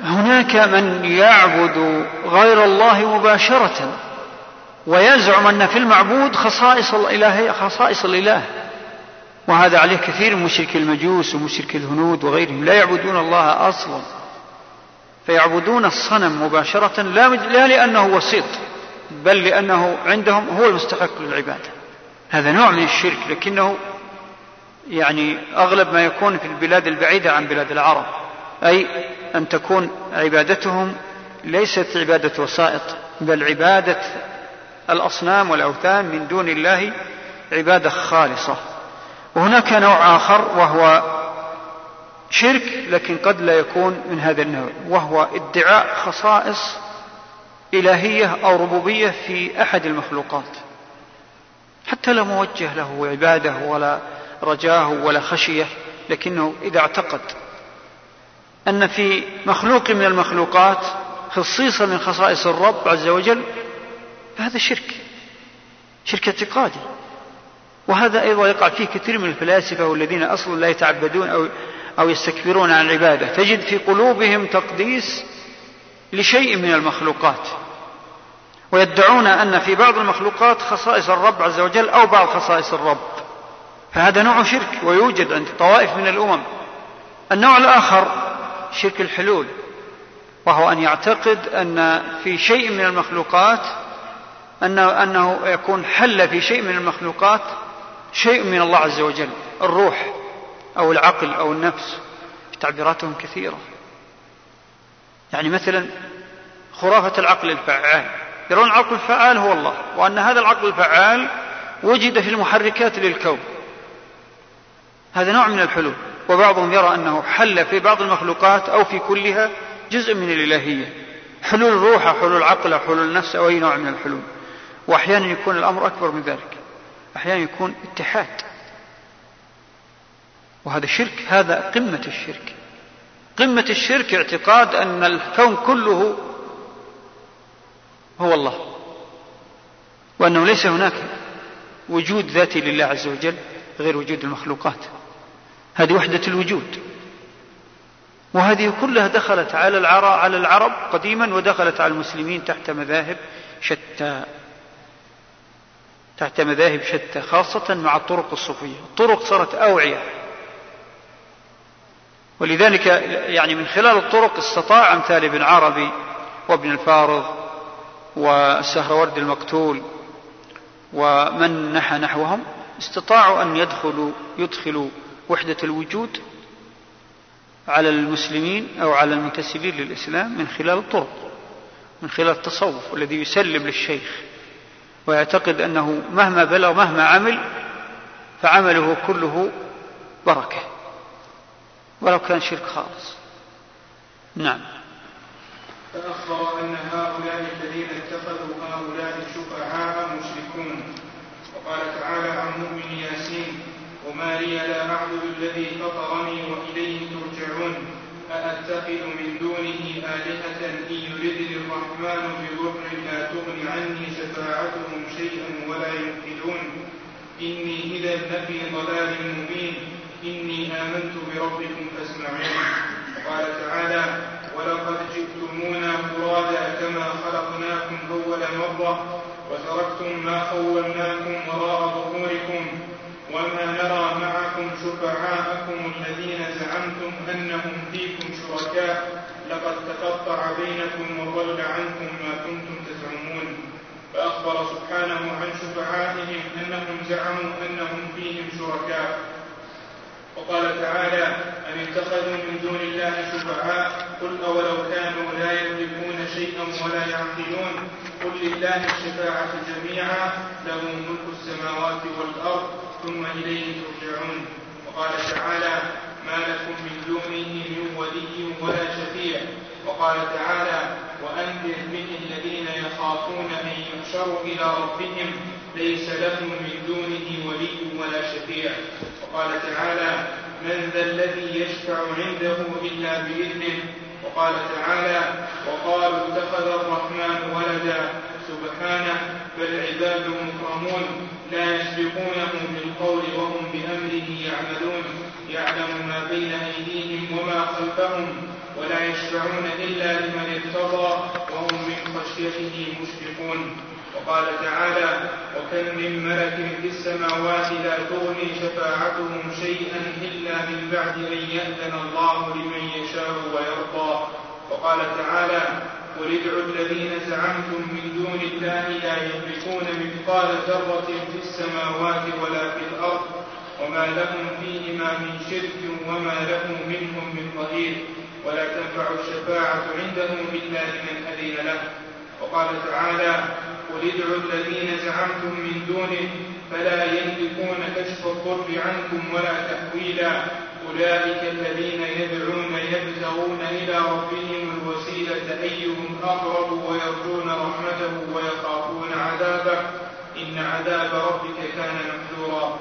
هناك من يعبد غير الله مباشرة ويزعم أن في المعبود خصائص الإله خصائص الإله. وهذا عليه كثير من مشرك المجوس ومشرك الهنود وغيرهم. لا يعبدون الله أصلا. فيعبدون الصنم مباشرة لا, لا لأنه وسيط بل لأنه عندهم هو المستحق للعبادة. هذا نوع من الشرك لكنه يعني أغلب ما يكون في البلاد البعيدة عن بلاد العرب أي أن تكون عبادتهم ليست عبادة وسائط بل عبادة الأصنام والأوثان من دون الله عبادة خالصة. وهناك نوع آخر وهو شرك لكن قد لا يكون من هذا النوع وهو ادعاء خصائص إلهية أو ربوبية في أحد المخلوقات. حتى لا موجه له عبادة ولا رجاه ولا خشية لكنه إذا اعتقد أن في مخلوق من المخلوقات خصيصة من خصائص الرب عز وجل فهذا شرك شرك اعتقادي. وهذا أيضا يقع فيه كثير من الفلاسفة والذين أصلا لا يتعبدون أو أو يستكبرون عن العبادة. تجد في قلوبهم تقديس لشيء من المخلوقات. ويدعون أن في بعض المخلوقات خصائص الرب عز وجل أو بعض خصائص الرب. فهذا نوع شرك ويوجد عند طوائف من الأمم. النوع الآخر شرك الحلول وهو أن يعتقد أن في شيء من المخلوقات أنه, أنه يكون حل في شيء من المخلوقات شيء من الله عز وجل الروح أو العقل أو النفس تعبيراتهم كثيرة. يعني مثلا خرافة العقل الفعال يرون العقل الفعال هو الله وأن هذا العقل الفعال وجد في المحركات للكون. هذا نوع من الحلول وبعضهم يرى أنه حل في بعض المخلوقات أو في كلها جزء من الإلهية. حلول أو حلول أو حلول النفس أو أي نوع من الحلول. وأحيانا يكون الأمر أكبر من ذلك. أحيانا يكون اتحاد. وهذا شرك. هذا قمة الشرك. قمة الشرك اعتقاد أن الكون كله هو الله. وأنه ليس هناك وجود ذاتي لله عز وجل غير وجود المخلوقات. هذه وحدة الوجود. وهذه كلها دخلت على العرب على العرب قديما ودخلت على المسلمين تحت مذاهب شتى. تحت مذاهب شتى خاصة مع الطرق الصوفية. الطرق صارت أوعية. ولذلك يعني من خلال الطرق استطاع أمثال ابن عربي وابن الفارض والسهروردي المقتول ومن نحى نحوهم استطاعوا أن يدخلوا يدخلوا وحدة الوجود على المسلمين أو على المنتسبين للإسلام من خلال الطرق من خلال التصوف الذي يسلم للشيخ ويعتقد أنه مهما بلغ مهما عمل فعمله كله بركة ولو كان شرك خالص. نعم. فأخبر أن هؤلاء الذين اتخذوا هؤلاء الشفعاء مشركون. وقال تعالى عن مؤمن وما لي لا أعبد الذي فطرني وإليه ترجعون. أأتخذ من دونه آلهة إن يردني الرحمن بضر لا تغن عني شفاعتهم شيئا ولا ينقذون إني إذا لفي ضلال مبين. إني آمنت بربكم فاسمعون. قال تعالى ولقد جئتمونا فرادا كما خلقناكم أول مرة وتركتم ما خولناكم وراء ظهوركم وما نرى معكم شفعاءكم الذين زعمتم أنهم فيكم شركاء. لقد تقطع بينكم وضل عنكم ما كنتم تزعمون. فأخبر سبحانه عن شفعائهم أنهم زعموا أنهم فيهم شركاء. وقال تعالى أن اتخذوا من دون الله شفعاء؟ قل أولو كانوا لا يملكون شيئا ولا يعقلون. قل لله الشفاعة جميعا له ملك السماوات والأرض ثم إليه ترجعون. وقال تعالى ما لكم من دونه من ولي ولا شفيع. وقال تعالى وأنذر به الذين يخافون أن يحشروا إلى ربهم. ليس لهم من دونه ولي ولا شفيع. وقال تعالى من ذا الذي يشفع عنده إلا بإذنه. وقال تعالى وقالوا اتخذ الرحمن ولدا. سبحانه بل عباد مكرمون لا يسبقونه بالقول وهم بأمره يعملون. يعلم ما بين أيديهم وما خلفهم ولا يشفعون إلا لمن ارتضى وهم من خشيته مشفقون. وقال تعالى وكم من ملك في السماوات لا تغني شفاعتهم شيئا إلا من بعد أن يأذن الله لمن يشاء ويرضى. وقال تعالى قل ادعوا الذين زعمتم من دون الله لا يملكون مثقال ذرة في السماوات ولا في الأرض وما لهم فيهما من شرك وما له منهم من ظهير ولا تنفع الشفاعة عنده إلا لمن أذن له. وقال تعالى قل ادعوا الذين زعمتم من دونه فلا يملكون كشف الضر عنكم ولا تحويلا أولئك الذين يدعون يبتغون إلى ربهم أيهم أقرب ويرجون رحمته ويخافون عذابه؟ إن عذاب ربك كان محذورا.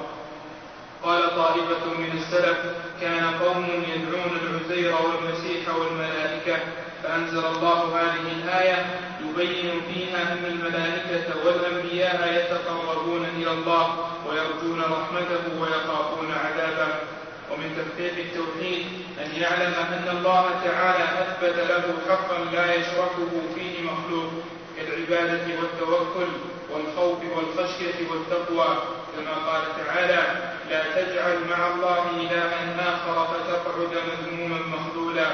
قال طائفة من السلف كان قوم يدعون العزير والمسيح والملائكة فأنزل الله هذه الآية يبين فيها أن الملائكة والأنبياء يتقربون إلى الله ويرجون رحمته ويخافون عذابه. ومن تحقيق التوحيد أن يعلم أن الله تعالى أثبت له حقا لا يشركه فيه مخلوق كالعبادة والتوكل والخوف والخشية والتقوى. كما قال تعالى لا تجعل مع الله إلها آخر فتقعد مذموما مخذولا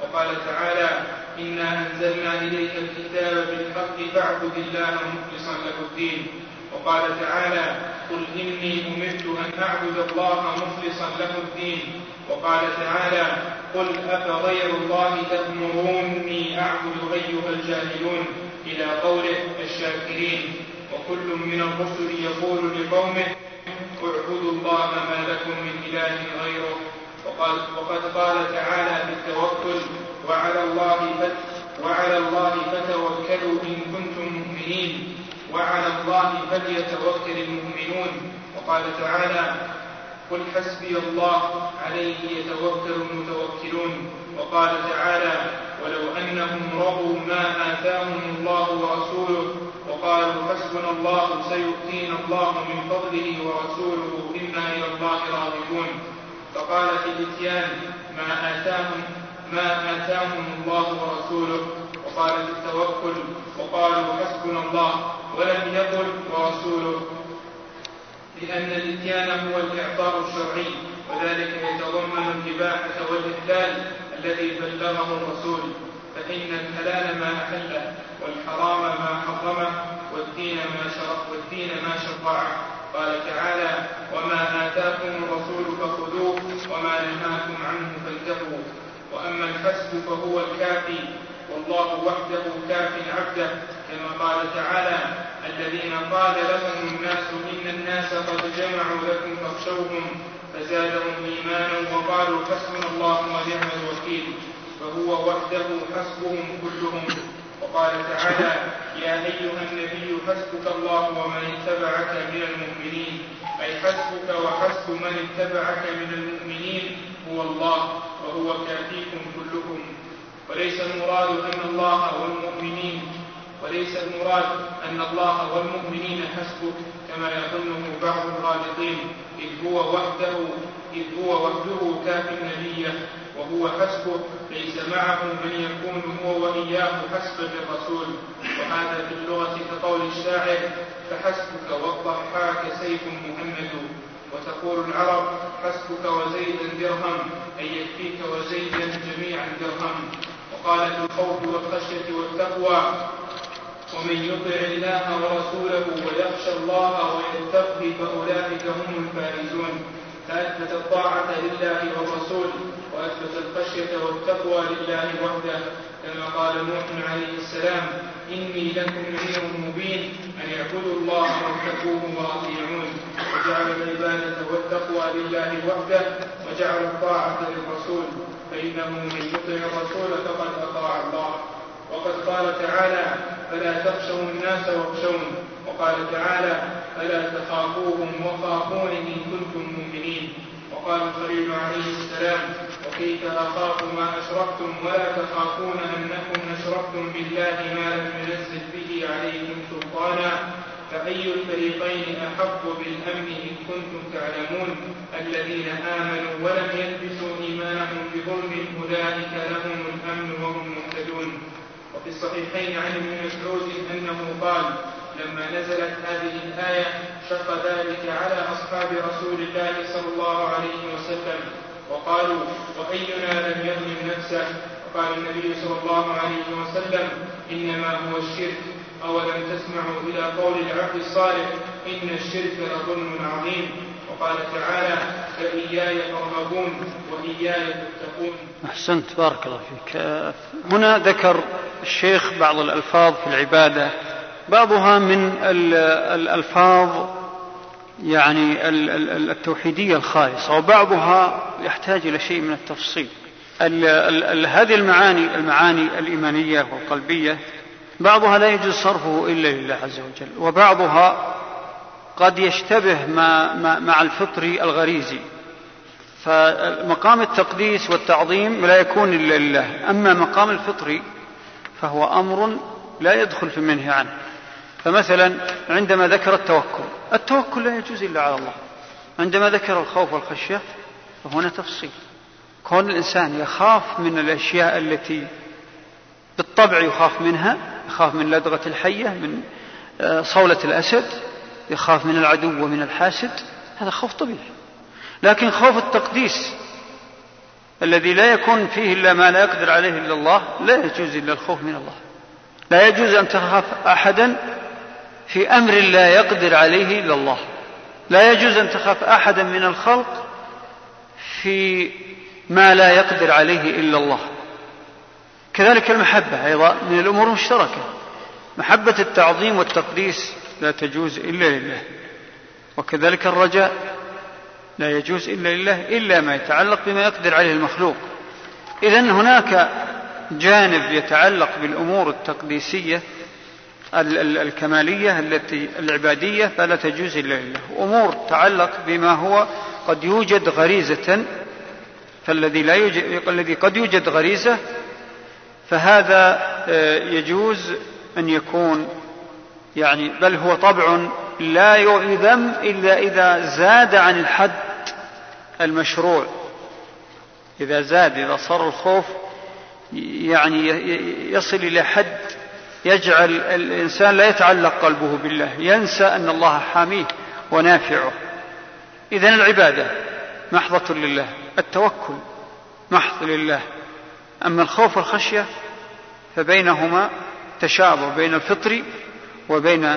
وقال تعالى إنا أنزلنا إليك الكتاب بالحق فاعبد الله مخلصا له الدين. وقال تعالى قل إني أمرت أن أعبد الله مخلصا له الدين. وقال تعالى قل أفغير الله تأمروني أعبد أيها الجاهلون إلى قوله الشاكرين. وكل من الرسل يقول لقومه اعبدوا الله ما لكم من إله غيره. وقال وقد قال تعالى في التوكل وعلى الله وعلى الله فتوكلوا إن كنتم مؤمنين. وعلى الله فليتوكل المؤمنون. وقال تعالى قل حسبي الله عليه يتوكل المتوكلون وقال تعالى ولو أنهم رضوا ما آتاهم الله ورسوله وقالوا حسبنا الله سيؤتينا الله من فضله ورسوله إنا إلى الله راغبون فقال في الاتيان ما آتاهم ما آتاهم الله ورسوله وقال في التوكل وقالوا حسبنا الله ولم يقل ورسوله لأن الإتيان هو الإعطاء الشرعي وذلك يتضمن الإباحة والإحلال الذي بلغه الرسول. فإن الحلال ما أحله والحرام ما حرمه والدين ما شرع والدين ما شرعه قال تعالى وما آتاكم الرسول فخذوه وما نهاكم عنه فانتهوا. وأما الحسب فهو الكافي والله وحده كاف عبده. كما قال تعالى الذين قال لهم الناس إن الناس قد جمعوا لكم فاخشوهم فزادهم إيمانا وقالوا حسبنا الله ونعم الوكيل فهو وحده حسبهم كلهم. وقال تعالى يا أيها النبي حسبك الله ومن اتبعك من المؤمنين أي حسبك وحسب من اتبعك من المؤمنين هو الله وهو كافيكم كلكم. وليس المراد أن الله والمؤمنين وليس المراد أن الله والمؤمنين حسبه كما يظنه بعض الغالطين إذ هو وحده إذ هو وحده كاف النبي وهو حسبه ليس معه من يكون هو وإياه حسب الرسول. وهذا في اللغة كقول الشاعر فحسبك والضحاك سيف مهند وتقول العرب حسبك وزيدا درهم أي يكفيك وزيدا جميعا درهم وقال في الخوف والخشية والتقوى ومن يطع الله ورسوله ويخشى الله ويتقي فأولئك هم الفائزون. فأثبت الطاعة لله والرسول وأثبت الخشية والتقوى لله وحده. كما قال نوح عليه السلام إني لكم نذير مبين أن اعبدوا الله واتقوه وأطيعون. وجعل العبادة والتقوى لله وحده وجعل الطاعة للرسول. فإنه من يطع الرسول فقد أطاع الله. وقد قال تعالى فلا تخشوا الناس واخشون وقال تعالى فلا تخافوهم وخافون إن كنتم مؤمنين. وقال الخليل عليه السلام وكيف أخاف ما أشركتم ولا تخافون أنكم أشركتم بالله ما لم ينزل به عليكم سلطانا؟ فأي الفريقين أحق بالأمن إن كنتم تعلمون؟ الذين آمنوا ولم يلبسوا إيمانهم بظلم أولئك لهم الأمن وهم مهتدون. وفي الصحيحين عن ابن مسعود أنه قال لما نزلت هذه الآية شق ذلك على أصحاب رسول الله صلى الله عليه وسلم وقالوا وأينا لم يظلم نفسه؟ وقال النبي صلى الله عليه وسلم إنما هو الشرك أولم تسمعوا إلى قول العبد الصالح إن الشرك لظلم عظيم؟ وقال تعالى فإياي فارهبون وإياي تتقون أحسنت بارك الله فيك. هنا ذكر الشيخ بعض الألفاظ في العبادة. بعضها من الألفاظ يعني التوحيدية الخالصة وبعضها يحتاج إلى شيء من التفصيل. هذه المعاني المعاني الإيمانية والقلبية بعضها لا يجوز صرفه إلا لله عز وجل وبعضها قد يشتبه مع, مع الفطر الغريزي. فمقام التقديس والتعظيم لا يكون إلا لله. أما مقام الفطر فهو أمر لا يدخل في المنهي عنه. فمثلا عندما ذكر التوكل التوكل لا يجوز إلا على الله. عندما ذكر الخوف والخشية فهنا تفصيل. كون الإنسان يخاف من الأشياء التي بالطبع يخاف منها يخاف من لدغة الحية من آه، صولة الأسد يخاف من العدو ومن الحاسد هذا خوف طبيعي. لكن خوف التقديس الذي لا يكون فيه إلا ما لا يقدر عليه إلا الله لا يجوز إلا الخوف من الله. لا يجوز أن تخاف أحدا في أمر لا يقدر عليه إلا الله. لا يجوز أن تخاف أحدا من الخلق في ما لا يقدر عليه إلا الله. كذلك المحبة أيضا من الأمور المشتركة. محبة التعظيم والتقديس لا تجوز إلا لله. وكذلك الرجاء لا يجوز إلا لله إلا ما يتعلق بما يقدر عليه المخلوق. إذا هناك جانب يتعلق بالأمور التقديسية الكمالية التي العبادية فلا تجوز إلا لله. أمور تتعلق بما هو قد يوجد غريزة فالذي لا يوجد الذي قد يوجد غريزة فهذا آه، يجوز أن يكون يعني بل هو طبع لا يذم إلا إذا زاد عن الحد المشروع. إذا زاد إذا صار الخوف يعني يصل إلى حد يجعل الإنسان لا يتعلق قلبه بالله ينسى أن الله حاميه ونافعه. إذن العبادة محضة لله التوكل محض لله. أما الخوف والخشية فبينهما تشابه بين الفطر وبين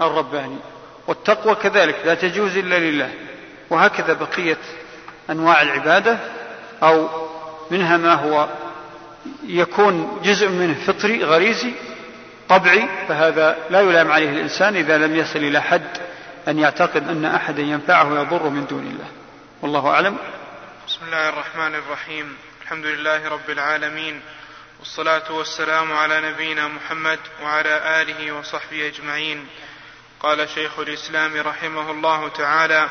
الرباني. والتقوى كذلك لا تجوز إلا لله. وهكذا بقية أنواع العبادة أو منها ما هو يكون جزء منه فطري غريزي طبعي فهذا لا يلام عليه الإنسان إذا لم يصل إلى حد أن يعتقد أن أحدا ينفعه ويضر من دون الله. والله أعلم. بسم الله الرحمن الرحيم. الحمد لله رب العالمين. والصلاة والسلام على نبينا محمد وعلى آله وصحبه أجمعين. قال شيخ الإسلام رحمه الله تعالى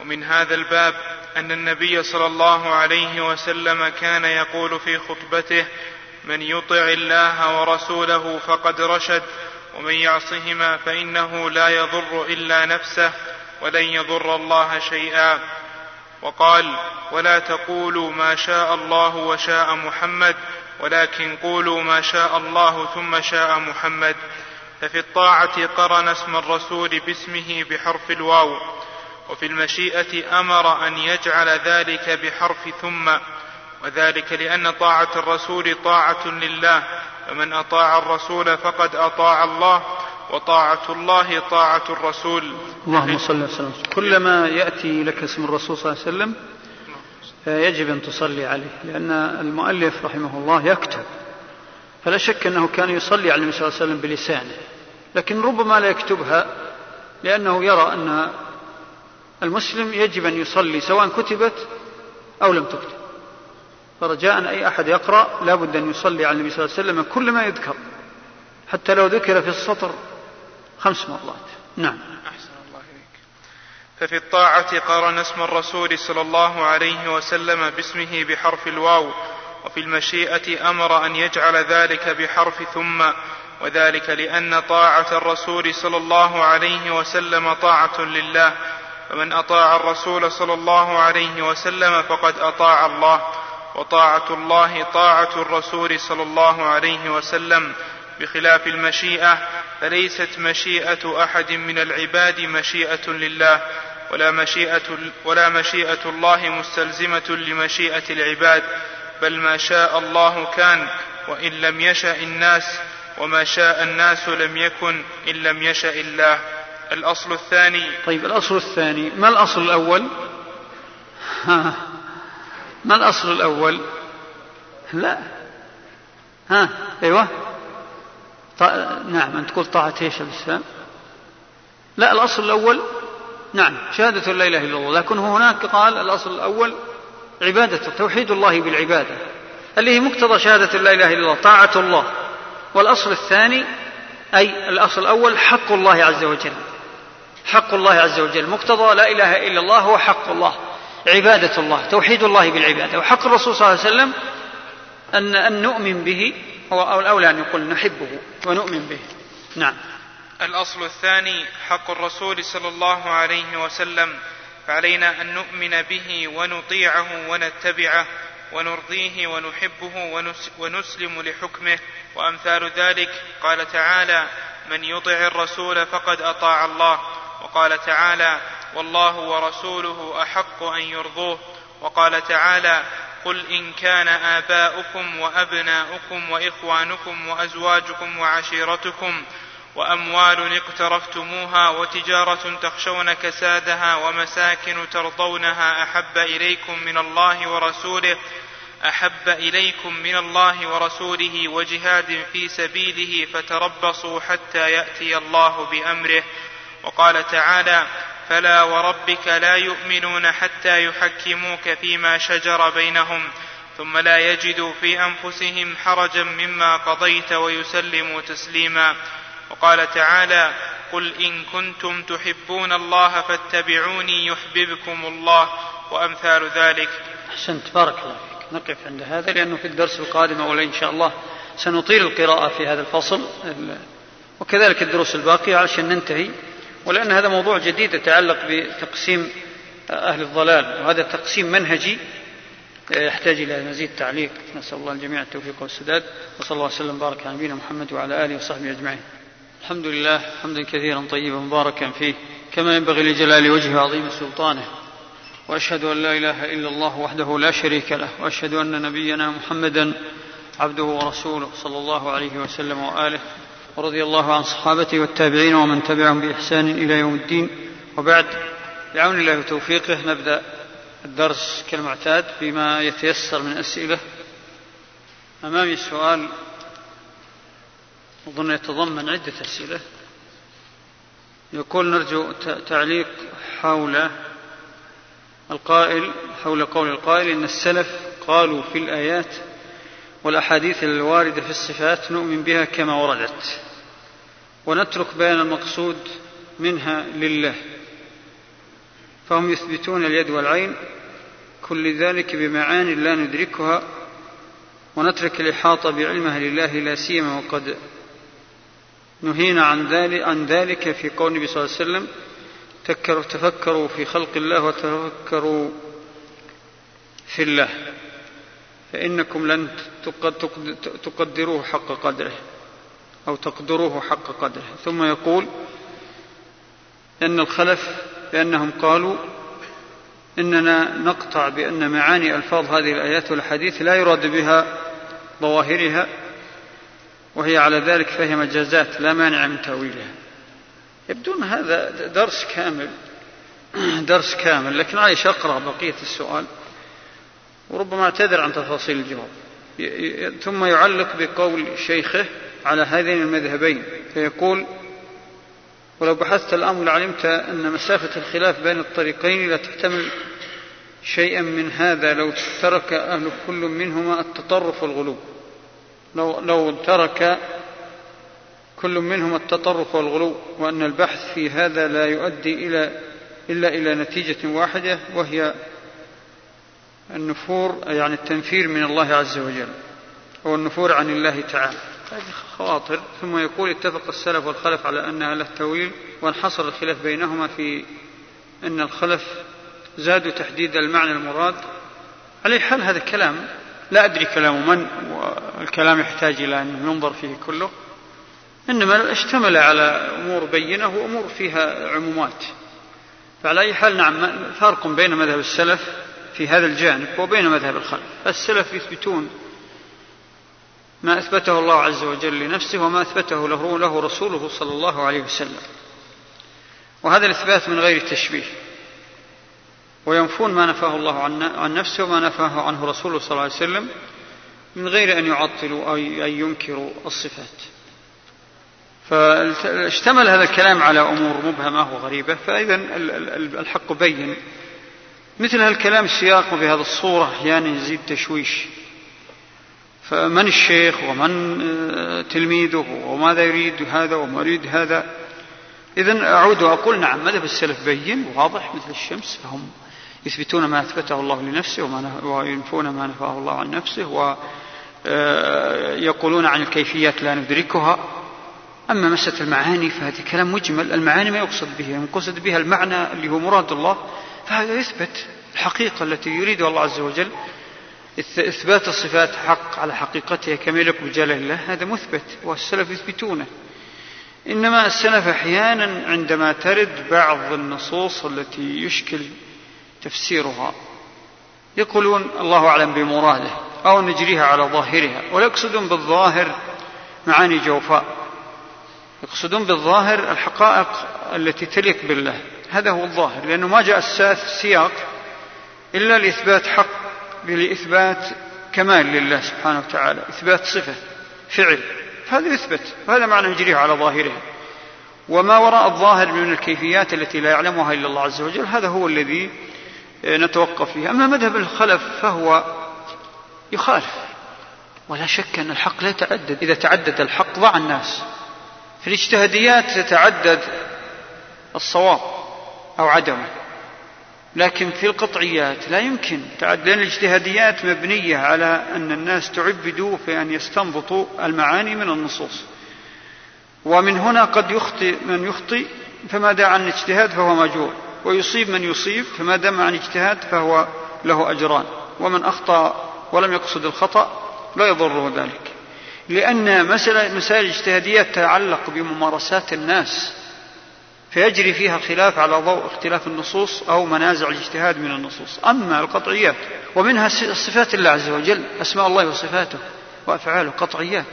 ومن هذا الباب أن النبي صلى الله عليه وسلم كان يقول في خطبته من يطع الله ورسوله فقد رشد ومن يعصهما فإنه لا يضر إلا نفسه ولن يضر الله شيئا وقال ولا تقولوا ما شاء الله وشاء محمد ولكن قولوا ما شاء الله ثم شاء محمد. ففي الطاعة قرن اسم الرسول باسمه بحرف الواو وفي المشيئة أمر أن يجعل ذلك بحرف ثم وذلك لأن طاعة الرسول طاعة لله فمن أطاع الرسول فقد أطاع الله وطاعة الله طاعة الرسول. اللهم صل وسلم. كلما يأتي لك اسم الرسول صلى الله عليه وسلم يجب أن تصلي عليه لأن المؤلف رحمه الله يكتب. فلا شك أنه كان يصلي على النبي صلى الله عليه وسلم بلسانه لكن ربما لا يكتبها لأنه يرى أن المسلم يجب أن يصلي سواء كتبت أو لم تكتب. فرجاء أي أحد يقرأ لا بد أن يصلي على النبي صلى الله عليه وسلم كل ما يذكر حتى لو ذكر في السطر خمس مرات. نعم. ففي الطاعة قارن اسم الرسول صلى الله عليه وسلم باسمه بحرف الواو وفي المشيئة أمر أن يجعل ذلك بحرف ثم وذلك لأن طاعة الرسول صلى الله عليه وسلم طاعة لله فمن أطاع الرسول صلى الله عليه وسلم فقد أطاع الله وطاعة الله طاعة الرسول صلى الله عليه وسلم. بخلاف المشيئة فليست مشيئة أحد من العباد مشيئة لله ولا مشيئة ولا مشيئة الله مستلزمة لمشيئة العباد بل ما شاء الله كان وإن لم يشأ الناس وما شاء الناس لم يكن إن لم يشأ الله. الأصل الثاني. طيب الأصل الثاني. ما الأصل الأول؟ ها ما الأصل الأول؟ لا. ها أيوة. نعم أن تقول طاعة إيش الإسلام لا الأصل الأول نعم شهادة لا إله إلا الله. لكن هناك قال الأصل الأول عبادة توحيد الله بالعبادة اللي هي مقتضى شهادة لا إله إلا الله طاعة الله. والأصل الثاني أي الأصل الأول حق الله عز وجل. حق الله عز وجل مقتضى لا إله إلا الله هو حق الله عبادة الله توحيد الله بالعبادة. وحق الرسول صلى الله عليه وسلم أن أن نؤمن به أو الأولى أن يقول نحبه ونؤمن به. نعم. الأصل الثاني حق الرسول صلى الله عليه وسلم فعلينا أن نؤمن به ونطيعه ونتبعه ونرضيه ونحبه ونسلم لحكمه. وأمثال ذلك قال تعالى من يطع الرسول فقد أطاع الله وقال تعالى والله ورسوله أحق أن يرضوه وقال تعالى قل إن كان آباؤكم وأبناؤكم وإخوانكم وأزواجكم وعشيرتكم وأموال اقترفتموها وتجارة تخشون كسادها ومساكن ترضونها أحب إليكم من الله ورسوله أحب إليكم من الله ورسوله وجهاد في سبيله فتربصوا حتى يأتي الله بأمره. وقال تعالى فلا وربك لا يؤمنون حتى يحكموك فيما شجر بينهم ثم لا يجدوا في أنفسهم حرجا مما قضيت ويسلموا تسليما وقال تعالى قل إن كنتم تحبون الله فاتبعوني يحببكم الله وأمثال ذلك. أحسنت بارك الله فيك. نقف عند هذا لأنه في الدرس القادم اولا إن شاء الله سنطيل القراءة في هذا الفصل. وكذلك الدروس الباقية عشان ننتهي. ولأن هذا موضوع جديد يتعلق بتقسيم أهل الضلال وهذا تقسيم منهجي. يحتاج إلى مزيد تعليق. نسأل الله الجميع التوفيق والسداد. وصلى الله وسلم وبارك على نبينا محمد وعلى آله وصحبه أجمعين. الحمد لله حمدا كثيرا طيبا مباركا فيه كما ينبغي لجلال وجهه وعظيم سلطانه. وأشهد أن لا إله إلا الله وحده لا شريك له وأشهد أن نبينا محمدا عبده ورسوله صلى الله عليه وسلم وآله ورضي الله عن صحابته والتابعين ومن تبعهم بإحسان إلى يوم الدين. وبعد بعون الله وتوفيقه نبدأ الدرس كالمعتاد بما يتيسر من أسئلة. أمامي سؤال أظن يتضمن عدة أسئلة. يقول نرجو تعليق حول القائل حول قول القائل إن السلف قالوا في الآيات والأحاديث الواردة في الصفات نؤمن بها كما وردت. ونترك بيان المقصود منها لله. فهم يثبتون اليد والعين كل ذلك بمعاني لا ندركها ونترك الإحاطة بعلمها لله لا سيما وقد نهينا عن ذلك, عن ذلك في قول النبي صلى الله عليه وسلم تفكروا في خلق الله وتفكروا في الله فإنكم لن تقدروه حق قدره أو تقدروه حق قدره. ثم يقول أن الخلف بأنهم قالوا إننا نقطع بأن معاني ألفاظ هذه الآيات والحديث لا يراد بها ظواهرها وهي على ذلك فهي مجازات لا مانع من تأويلها. يبدون هذا درس كامل <clears throat> درس كامل لكن عايش أقرأ بقية السؤال وربما اعتذر عن تفاصيل الجواب. ثم يعلق بقول شيخه على هذين المذهبين فيقول ولو بحثت الأمر لعلمت أن مسافة الخلاف بين الطريقين لا تحتمل شيئا من هذا لو ترك أهل كل منهما التطرف والغلو. لو, لو ترك كل منهما التطرف والغلو وأن البحث في هذا لا يؤدي إلى إلا إلى نتيجة واحدة وهي النفور يعني التنفير من الله عز وجل أو النفور عن الله تعالى. هذه خواطر. ثم يقول اتفق السلف والخلف على أنها له تأويل وانحصر الخلاف بينهما في أن الخلف زادوا تحديد المعنى المراد. على حال هذا كلام. لا أدري كلام من والكلام يحتاج إلى أن ينظر فيه كله. إنما اشتمل على أمور بينة وأمور فيها عمومات. فعلى أي حال نعم فرق بين مذهب السلف في هذا الجانب وبين مذهب الخلف. السلف يثبتون ما أثبته الله عز وجل لنفسه وما أثبته له, له رسوله صلى الله عليه وسلم. وهذا الإثبات من غير تشبيه. وينفون ما نفاه الله عن نفسه وما نفاه عنه رسوله صلى الله عليه وسلم من غير أن يعطلوا أو أن ينكروا الصفات. فاشتمل هذا الكلام على أمور مبهمة وغريبة فإذا الحق بين. مثل هالكلام السياق بهذه الصورة أحيانا يعني يزيد تشويش. فمن الشيخ ومن آه، تلميذه وماذا يريد هذا وما يريد هذا. إذا أعود وأقول نعم مذهب السلف بين واضح مثل الشمس فهم يثبتون ما أثبته الله لنفسه وينفون ما نفاه الله عن نفسه ويقولون آه، عن الكيفيات لا ندركها. أما مسألة المعاني فهذا كلام مجمل. المعاني ما يقصد به. يقصد بها المعنى اللي هو مراد الله. فهذا يثبت الحقيقة التي يريدها الله عز وجل. إثبات الصفات حق على حقيقتها كما يليق بجلال الله. هذا مثبت والسلف يثبتونه. إنما السلف أحيانا عندما ترد بعض النصوص التي يشكل تفسيرها. يقولون الله أعلم بمراده أو نجريها على ظاهرها ولا يقصدون بالظاهر معاني جوفاء. يقصدون بالظاهر الحقائق التي تليق بالله. هذا هو الظاهر لأنه ما جاء السياق إلا لإثبات حق لإثبات كمال لله سبحانه وتعالى إثبات صفة فعل. فهذا يثبت وهذا معنى نجريه على ظاهره وما وراء الظاهر من الكيفيات التي لا يعلمها إلا الله عز وجل هذا هو الذي نتوقف فيه أما مذهب الخلف فهو يخالف. ولا شك أن الحق لا يتعدد. إذا تعدد الحق ضاع الناس. في الاجتهاديات تتعدد الصواب أو عدمه. لكن في القطعيات لا يمكن لأن الاجتهاديات مبنية على أن الناس تعبدوا في أن يستنبطوا المعاني من النصوص. ومن هنا قد يخطئ من يخطئ فما دعا عن اجتهاد فهو ماجور ويصيب من يصيب فما دام عن اجتهاد فهو له أجران. ومن أخطأ ولم يقصد الخطأ لا يضره ذلك. لأن مسائل الاجتهادية تتعلق بممارسات الناس فيجري فيها الخلاف على ضوء اختلاف النصوص أو منازع الاجتهاد من النصوص. أما القطعيات ومنها صفات الله عز وجل أسماء الله وصفاته وأفعاله قطعيات.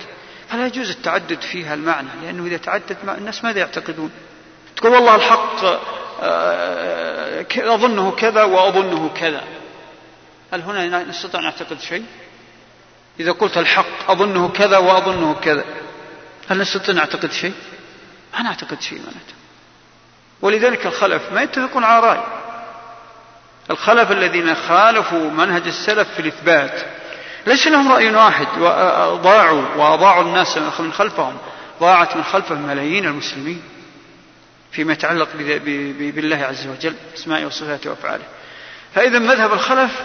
فلا يجوز التعدد فيها المعنى لأنه إذا تعدد الناس ماذا يعتقدون؟ تقول والله الحق أظنه كذا وأظنه كذا. هل هنا نستطيع أن نعتقد شيء؟ إذا قلت الحق أظنه كذا وأظنه كذا. هل نستطيع نعتقد شيء؟ ما نعتقد شيء معناته. ولذلك الخلف ما يتفقون على رأي. الخلف الذين خالفوا منهج السلف في الإثبات ليس لهم رأي واحد وضاعوا وأضاعوا الناس من خلفهم. ضاعت من خلفهم ملايين المسلمين. فيما يتعلق بالله عز وجل أسمائه وصفاته وأفعاله. فإذا مذهب الخلف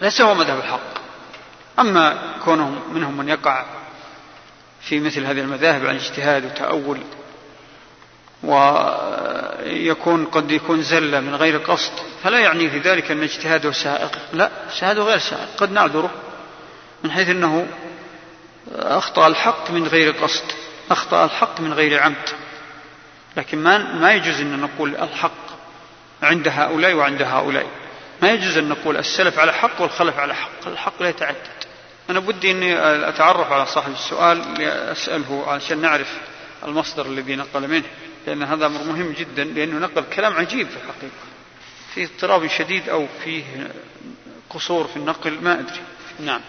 ليس هو مذهب الحق. أما كونهم منهم من يقع في مثل هذه المذاهب عن اجتهاد وتأول ويكون قد يكون زلة من غير قصد فلا يعني في ذلك أن اجتهاده سائق. لا اجتهاده غير سائق. قد نعذره من حيث أنه أخطأ الحق من غير قصد أخطأ الحق من غير عمد. لكن ما ما يجوز أن نقول الحق عند هؤلاء وعند هؤلاء. ما يجوز أن نقول السلف على حق والخلف على حق. الحق لا يتعدد. أنا بدي أني أتعرف على صاحب السؤال لأسأله عشان نعرف المصدر الذي نقل منه لأن هذا أمر مهم جدا لأنه نقل كلام عجيب في الحقيقة. فيه اضطراب شديد أو فيه قصور في النقل ما أدري. نعم.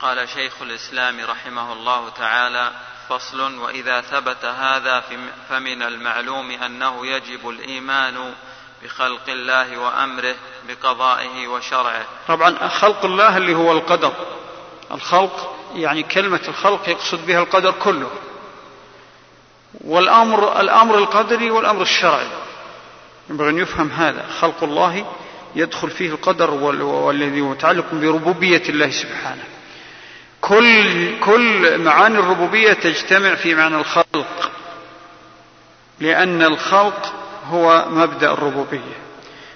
قال شيخ الإسلام رحمه الله تعالى فصل وإذا ثبت هذا فمن المعلوم أنه يجب الإيمان بخلق الله وأمره بقضائه وشرعه. طبعا خلق الله اللي هو القدر. الخلق يعني كلمة الخلق يقصد بها القدر كله. والأمر الأمر القدري والأمر الشرعي. ينبغي أن يفهم هذا. خلق الله يدخل فيه القدر والذي متعلق بربوبية الله سبحانه. كل كل معاني الربوبية تجتمع في معنى الخلق لأن الخلق هو مبدأ الربوبية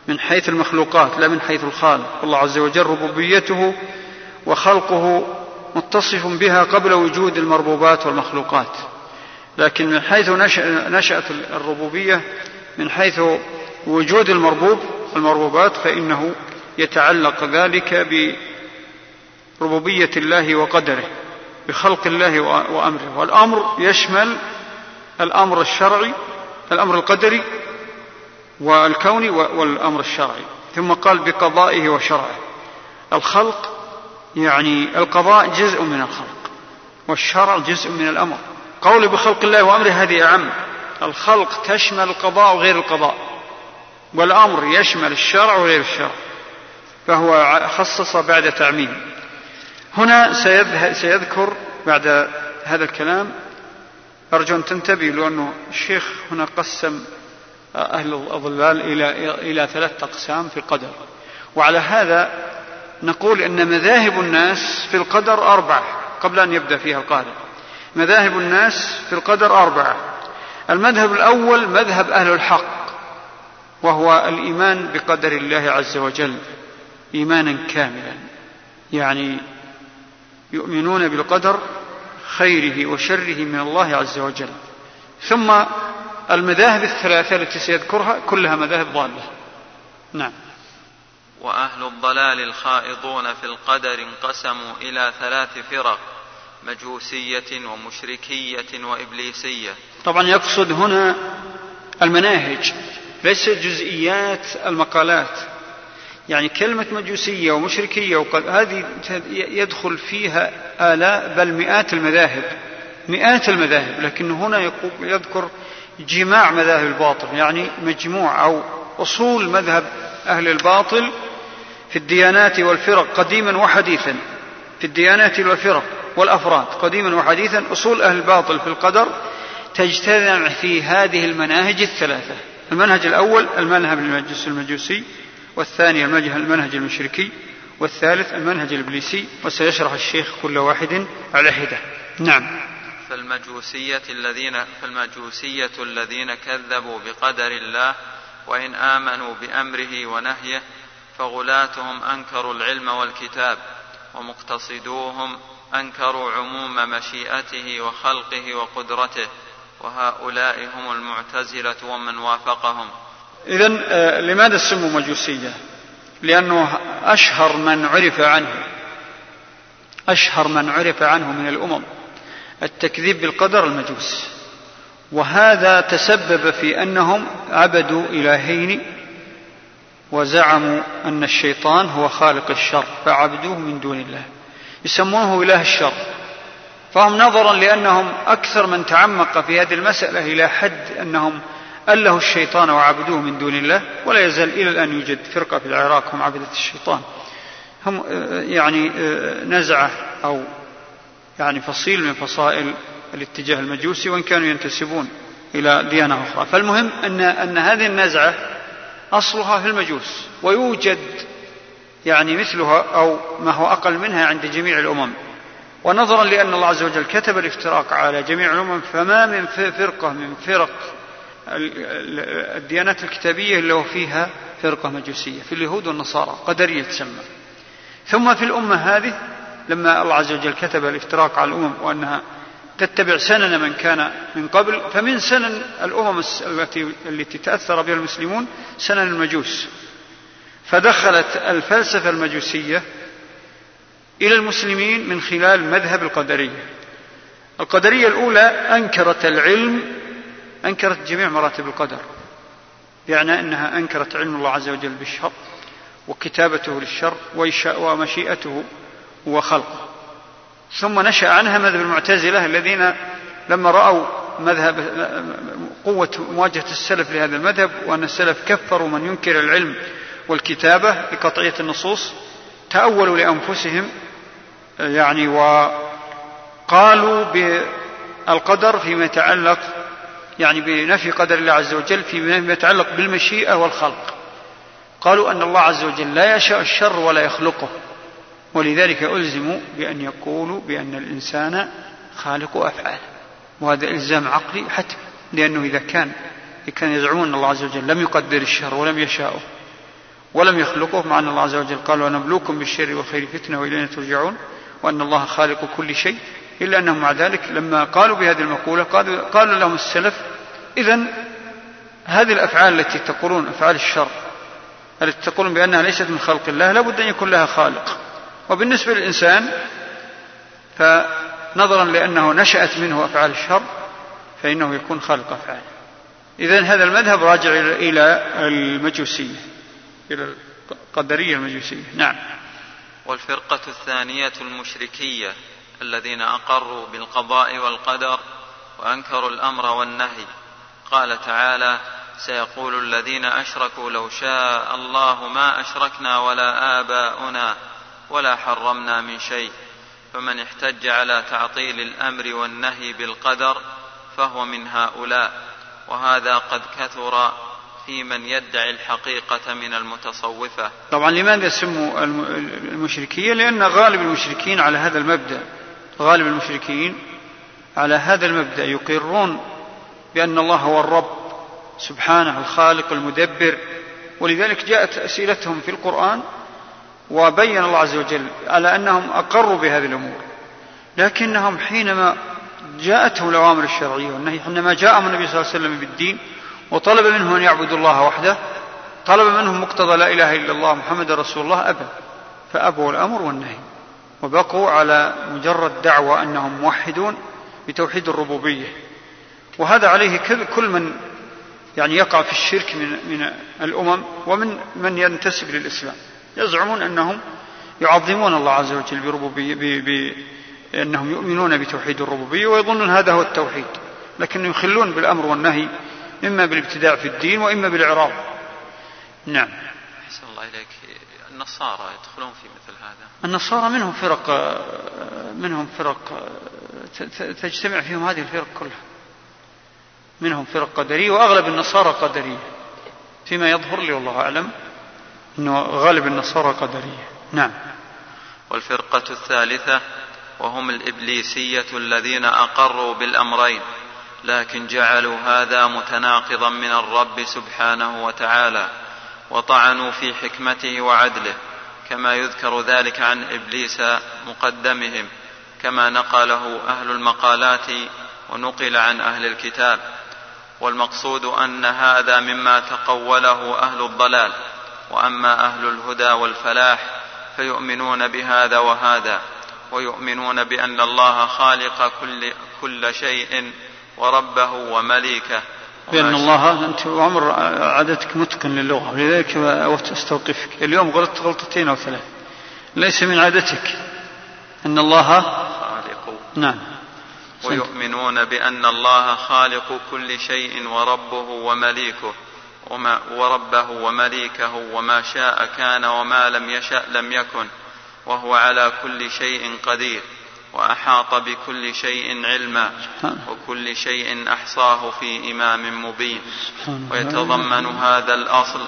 من حيث المخلوقات لا من حيث الخالق. الله عز وجل ربوبيته وخلقه متصف بها قبل وجود المربوبات والمخلوقات. لكن من حيث نشأت الربوبية من حيث وجود المربوب المربوبات فإنه يتعلق ذلك بربوبية الله وقدره بخلق الله وأمره. والأمر يشمل الأمر الشرعي الأمر القدري والكوني والأمر الشرعي. ثم قال بقضائه وشرعه. الخلق يعني القضاء جزء من الخلق والشرع جزء من الأمر. قولي بخلق الله وأمره هذه أعم. الخلق تشمل القضاء وغير القضاء والأمر يشمل الشرع وغير الشرع. فهو خصص بعد تعميم. هنا سيذكر بعد هذا الكلام أرجو أن تنتبهوا لأنه الشيخ هنا قسم أهل الضلال إلى إلى ثلاثة أقسام في القدر. وعلى هذا نقول أن مذاهب الناس في القدر أربعة قبل أن يبدأ فيها القارئ. مذاهب الناس في القدر أربعة. المذهب الأول مذهب أهل الحق وهو الإيمان بقدر الله عز وجل إيمانا كاملا. يعني يؤمنون بالقدر خيره وشره من الله عز وجل. ثم المذاهب الثلاثة التي سيذكرها كلها مذاهب ضالة. نعم. وأهل الضلال الخائضون في القدر انقسموا إلى ثلاث فرق مجوسية ومشركية وإبليسية. طبعا يقصد هنا المناهج ليس جزئيات المقالات. يعني كلمة مجوسية ومشركية وقد هذه يدخل فيها آلاء بل مئات المذاهب مئات المذاهب لكن هنا يذكر جماع مذاهب الباطل يعني مجموع أو أصول مذهب أهل الباطل في الديانات والفرق قديما وحديثا في الديانات والفرق والأفراد قديما وحديثا أصول أهل الباطل في القدر تجتمع في هذه المناهج الثلاثة المنهج الأول المذهب المجوس المجوسي والثاني المنهج المشركي والثالث المنهج الإبليسي وسيشرح الشيخ كل واحد على حدة. نعم. فالمجوسية الذين فالمجوسية الذين كذبوا بقدر الله وإن آمنوا بأمره ونهيه فغلاتهم أنكروا العلم والكتاب ومقتصدوهم أنكروا عموم مشيئته وخلقه وقدرته وهؤلاء هم المعتزلة ومن وافقهم. إذا آه، لماذا سموا مجوسية؟ لأنه أشهر من عرف عنه. أشهر من عرف عنه من الأمم. التكذيب بالقدر المجوس. وهذا تسبب في أنهم عبدوا إلهين وزعموا أن الشيطان هو خالق الشر فعبدوه من دون الله. يسمونه إله الشر. فهم نظرا لأنهم أكثر من تعمق في هذه المسألة إلى حد أنهم أله الشيطان وعبدوه من دون الله ولا يزال إلى الآن يوجد فرقة في العراق هم عبدة الشيطان. هم آه، يعني آه، نزعة أو يعني فصيل من فصائل الاتجاه المجوسي وإن كانوا ينتسبون إلى ديانة أخرى. فالمهم أن أن هذه النزعة أصلها في المجوس ويوجد يعني مثلها أو ما هو أقل منها عند جميع الأمم. ونظرا لأن الله عز وجل كتب الافتراق على جميع الأمم فما من فرقة من فرق الديانات الكتابية إلا وفيها فرقة مجوسية في اليهود والنصارى قدرية تسمى ثم في الأمة هذه لما الله عز وجل كتب الافتراق على الأمم وأنها تتبع سنن من كان من قبل فمن سنن الأمم التي التي تأثر بها المسلمون سنن المجوس. فدخلت الفلسفة المجوسية إلى المسلمين من خلال مذهب القدرية. القدرية الأولى أنكرت العلم أنكرت جميع مراتب القدر يعني أنها أنكرت علم الله عز وجل بالشر وكتابته للشر ومشيئته وخلقه. ثم نشأ عنها مذهب المعتزلة الذين لما رأوا مذهب قوة مواجهة السلف لهذا المذهب وأن السلف كفروا من ينكر العلم والكتابة لقطعية النصوص تأولوا لأنفسهم يعني وقالوا بالقدر فيما يتعلق يعني بنفي قدر الله عز وجل فيما يتعلق بالمشيئة والخلق. قالوا أن الله عز وجل لا يشاء الشر ولا يخلقه. ولذلك ألزموا بأن يقولوا بأن الإنسان خالق أفعال. وهذا إلزام عقلي حتم لأنه إذا كان كان يزعمون أن الله عز وجل لم يقدر الشر ولم يشاءه ولم يخلقه مع أن الله عز وجل قال ونبلوكم بالشر والخير فتنة وإلينا ترجعون. وأن الله خالق كل شيء إلا أنهم مع ذلك لما قالوا بهذه المقولة قالوا, قالوا لهم السلف إذا هذه الأفعال التي تقولون أفعال الشر التي تقولون بأنها ليست من خلق الله لابد أن يكون لها خالق. وبالنسبة للإنسان فنظرا لأنه نشأت منه أفعال الشر فإنه يكون خالق أفعال إذا هذا المذهب راجع إلى المجوسية إلى القدرية المجوسية. نعم. والفرقة الثانية المشركية. الذين أقروا بالقضاء والقدر وأنكروا الأمر والنهي. قال تعالى سيقول الذين أشركوا لو شاء الله ما أشركنا ولا آباؤنا ولا حرمنا من شيء. فمن احتج على تعطيل الأمر والنهي بالقدر فهو من هؤلاء. وهذا قد كثر في من يدعي الحقيقة من المتصوفة. طبعا لماذا سموا المشركية؟ لأن غالب المشركين على هذا المبدأ. غالب المشركين على هذا المبدأ يقرون بأن الله هو الرب سبحانه الخالق المدبر. ولذلك جاءت أسئلتهم في القرآن وبين الله عز وجل على أنهم أقروا بهذه الأمور. لكنهم حينما جاءتهم الأوامر الشرعية والنهي حينما جاءهم النبي صلى الله عليه وسلم بالدين وطلب منهم أن يعبدوا الله وحده طلب منهم مقتضى لا إله إلا الله محمد رسول الله أبى. فأبوا الأمر والنهي. وبقوا على مجرد دعوة أنهم موحدون بتوحيد الربوبية. وهذا عليه كل من يعني يقع في الشرك من من الأمم ومن من ينتسب للإسلام. يزعمون أنهم يعظمون الله عز وجل بربوبية بأنهم يؤمنون بتوحيد الربوبية ويظنون هذا هو التوحيد. لكن يخلون بالأمر والنهي إما بالابتداع في الدين وإما بالإعراض. نعم. أحسن الله إليك. النصارى يدخلون في مثل هذا؟ النصارى منهم فرق منهم فرق تجتمع فيهم هذه الفرق كلها. منهم فرق قدرية وأغلب النصارى قدرية. فيما يظهر لي والله أعلم أنه غالب النصارى قدرية. نعم. والفرقة الثالثة وهم الإبليسية الذين أقروا بالأمرين لكن جعلوا هذا متناقضا من الرب سبحانه وتعالى. وطعنوا في حكمته وعدله كما يذكر ذلك عن إبليس مقدمهم كما نقله أهل المقالات ونقل عن أهل الكتاب. والمقصود أن هذا مما تقوله أهل الضلال وأما أهل الهدى والفلاح فيؤمنون بهذا وهذا ويؤمنون بأن الله خالق كل كل شيء وربه ومليكه. بأن الله أنت عمر عادتك متقن للغة. ولذلك أستوقفك. اليوم غلطت غلطتين أو ثلاث. ليس من عادتك أن الله خالق. نعم. ويؤمنون بأن الله خالق كل شيء وربه ومليكه. وما وربه ومليكه وما شاء كان وما لم يشأ لم يكن. وهو على كل شيء قدير. وأحاط بكل شيء علما وكل شيء أحصاه في إمام مبين. ويتضمن هذا الأصل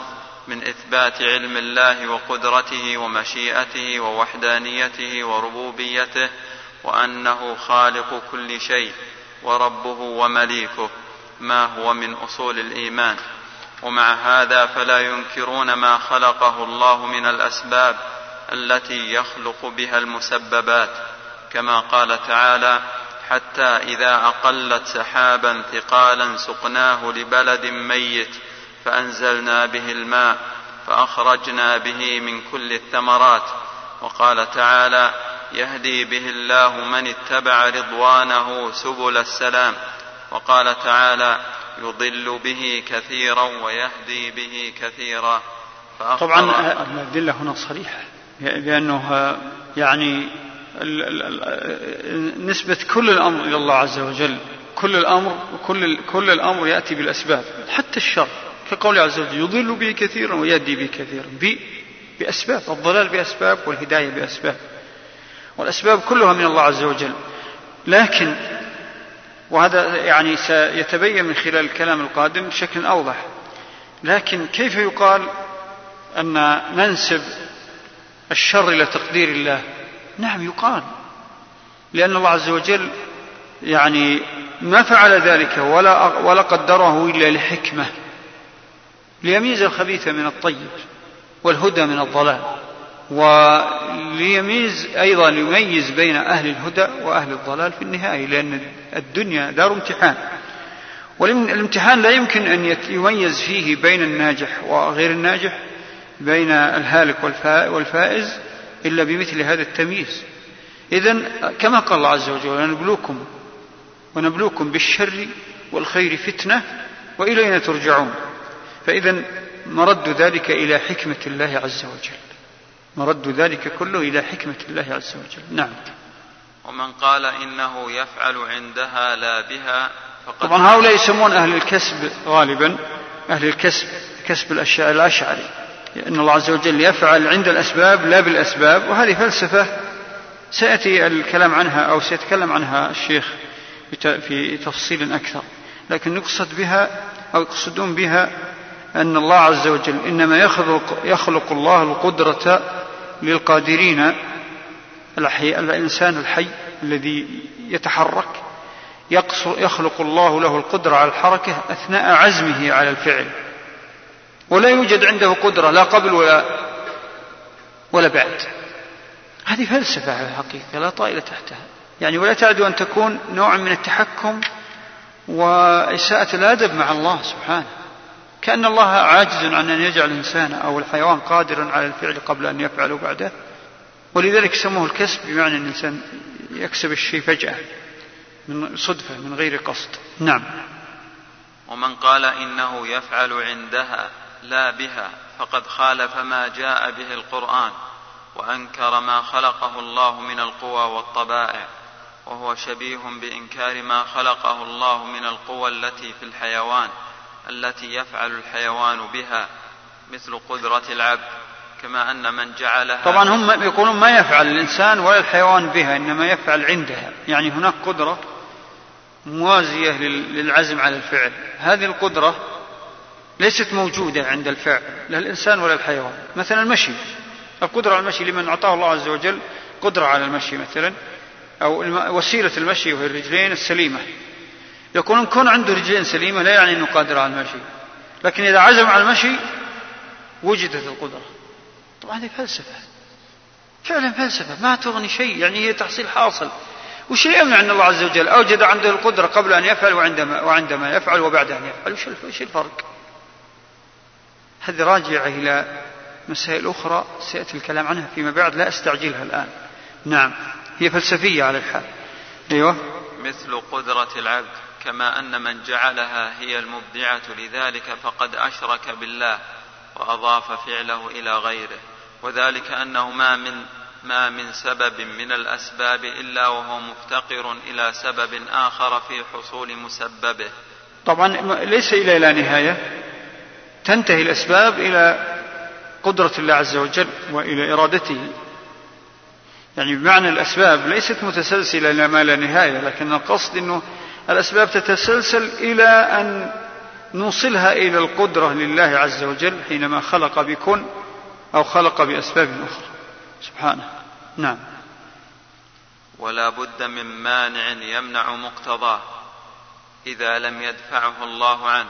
من إثبات علم الله وقدرته ومشيئته ووحدانيته وربوبيته وأنه خالق كل شيء وربه ومليكه ما هو من أصول الإيمان. ومع هذا فلا ينكرون ما خلقه الله من الأسباب التي يخلق بها المسببات. كما قال تعالى حتى إذا أقلت سحابا ثقالا سقناه لبلد ميت فأنزلنا به الماء فأخرجنا به من كل الثمرات. وقال تعالى يهدي به الله من اتبع رضوانه سبل السلام. وقال تعالى يضل به كثيرا ويهدي به كثيرا. طبعا الأدلة هنا صريحة بأنه يعني نسبة كل الأمر إلى الله عز وجل. كل الأمر كل كل الأمر يأتي بالأسباب. حتى الشر. كقول عز وجل يضل به كثيرا ويهدي به كثيرا. بأسباب. الضلال بأسباب والهداية بأسباب. والأسباب كلها من الله عز وجل. لكن وهذا يعني سيتبين من خلال الكلام القادم بشكل أوضح. لكن كيف يقال أن ننسب الشر إلى تقدير الله؟ نعم يقال. لأن الله عز وجل يعني ما فعل ذلك ولا ولا قدره إلا لحكمة ليميز الخبيث من الطيب والهدى من الضلال وليميز أيضا يميز بين أهل الهدى وأهل الضلال في النهاية لأن الدنيا دار امتحان. والامتحان لا يمكن أن يميز فيه بين الناجح وغير الناجح بين الهالك والفائز إلا بمثل هذا التمييز. إذا كما قال الله عز وجل ونبلوكم ونبلوكم بالشر والخير فتنة وإلينا ترجعون. فإذا مرد ذلك إلى حكمة الله عز وجل. مرد ذلك كله إلى حكمة الله عز وجل. نعم. ومن قال إنه يفعل عندها لا بها فقد طبعا هؤلاء يسمون أهل الكسب غالبا أهل الكسب كسب الأشياء الأشعري أن الله عز وجل يفعل عند الأسباب لا بالأسباب وهذه فلسفة سيأتي الكلام عنها أو سيتكلم عنها الشيخ في تفصيل أكثر. لكن يقصد بها أو يقصدون بها أن الله عز وجل إنما يخلق, يخلق الله القدرة للقادرين الحي الإنسان الحي الذي يتحرك يخلق الله له القدرة على الحركة أثناء عزمه على الفعل. ولا يوجد عنده قدرة لا قبل ولا ولا بعد. هذه فلسفة على الحقيقة لا طائل تحتها. يعني ولا تعد أن تكون نوع من التحكم وإساءة الأدب مع الله سبحانه. كأن الله عاجز عن أن يجعل الإنسان أو الحيوان قادرا على الفعل قبل أن يفعله بعده. ولذلك سموه الكسب بمعنى أن الإنسان يكسب الشيء فجأة من صدفة من غير قصد. نعم. ومن قال إنه يفعل عندها لا بها فقد خالف ما جاء به القرآن وأنكر ما خلقه الله من القوى والطبائع وهو شبيه بإنكار ما خلقه الله من القوى التي في الحيوان التي يفعل الحيوان بها مثل قدرة العبد كما أن من جعلها طبعا هم يقولون ما يفعل الإنسان ولا الحيوان بها إنما يفعل عندها يعني هناك قدرة موازية للعزم على الفعل. هذه القدرة ليست موجودة عند الفعل لا الإنسان ولا الحيوان. مثلا المشي. القدرة على المشي لمن أعطاه الله عز وجل قدرة على المشي مثلا أو وسيلة المشي وهي الرجلين السليمة. يكون كون عنده رجلين سليمة لا يعني أنه قادر على المشي. لكن إذا عزم على المشي وجدت القدرة. طبعا هذه فلسفة. فعلا فلسفة. ما تغني شيء يعني هي تحصيل حاصل. وش يمنع أن الله عز وجل أوجد عنده القدرة قبل أن يفعل وعندما, وعندما يفعل وبعد أن يفعل؟ وش الفرق؟ هذه راجعة إلى مسائل أخرى سيأتي الكلام عنها فيما بعد لا أستعجلها الآن. نعم هي فلسفية على الحال. أيوة. مثل قدرة العبد كما أن من جعلها هي المبدعة لذلك فقد أشرك بالله وأضاف فعله إلى غيره. وذلك أنه ما من ما من سبب من الأسباب إلا وهو مفتقر إلى سبب آخر في حصول مسببه. طبعا ليس إلى لا نهاية. تنتهي الأسباب إلى قدرة الله عز وجل وإلى إرادته. يعني بمعنى الأسباب ليست متسلسلة إلى ما لا نهاية لكن القصد أنه الأسباب تتسلسل إلى أن نوصلها إلى القدرة لله عز وجل حينما خلق بكن أو خلق بأسباب أخرى. سبحانه. نعم. ولا بد من مانع يمنع مقتضاه إذا لم يدفعه الله عنه.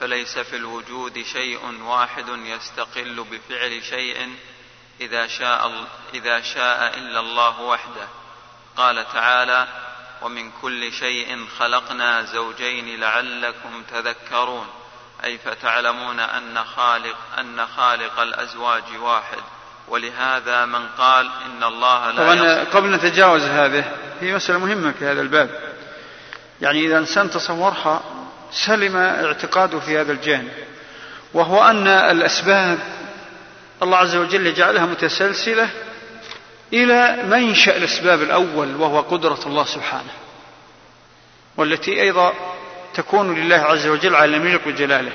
فليس في الوجود شيء واحد يستقل بفعل شيء إذا شاء, إذا شاء إلا الله وحده. قال تعالى ومن كل شيء خلقنا زوجين لعلكم تذكرون أي فتعلمون أن خالق أن خالق الأزواج واحد. ولهذا من قال إن الله لا طبعا قبل نتجاوز هذه في مسألة مهمة في هذا الباب. يعني إذا الإنسان تصورها سلم اعتقاده في هذا الجانب وهو أن الأسباب الله عز وجل يجعلها متسلسلة إلى منشأ الأسباب الأول وهو قدرة الله سبحانه والتي أيضا تكون لله عز وجل على ملك وجلاله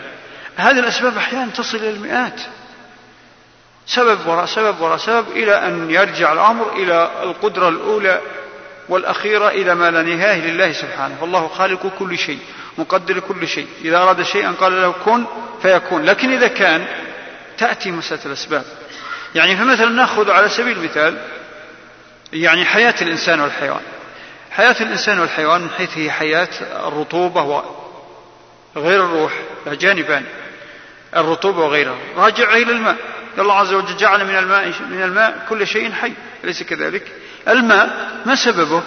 هذه الأسباب أحيانا تصل إلى المئات. سبب وراء سبب وراء سبب إلى أن يرجع الأمر إلى القدرة الأولى والأخيرة إلى ما لا نهاية لله سبحانه فالله خالق كل شيء. مقدر كل شيء. إذا أراد شيئا قال له كن فيكون. لكن إذا كان تأتي مسألة الأسباب. يعني فمثلا نأخذ على سبيل المثال يعني حياة الإنسان والحيوان. حياة الإنسان والحيوان من حيث هي حياة الرطوبة وغير الروح جانبان. الرطوبة وغيرها. راجع إلى الماء. الله عز وجل جعل من الماء من الماء كل شيء حي. أليس كذلك؟ الماء ما سببه؟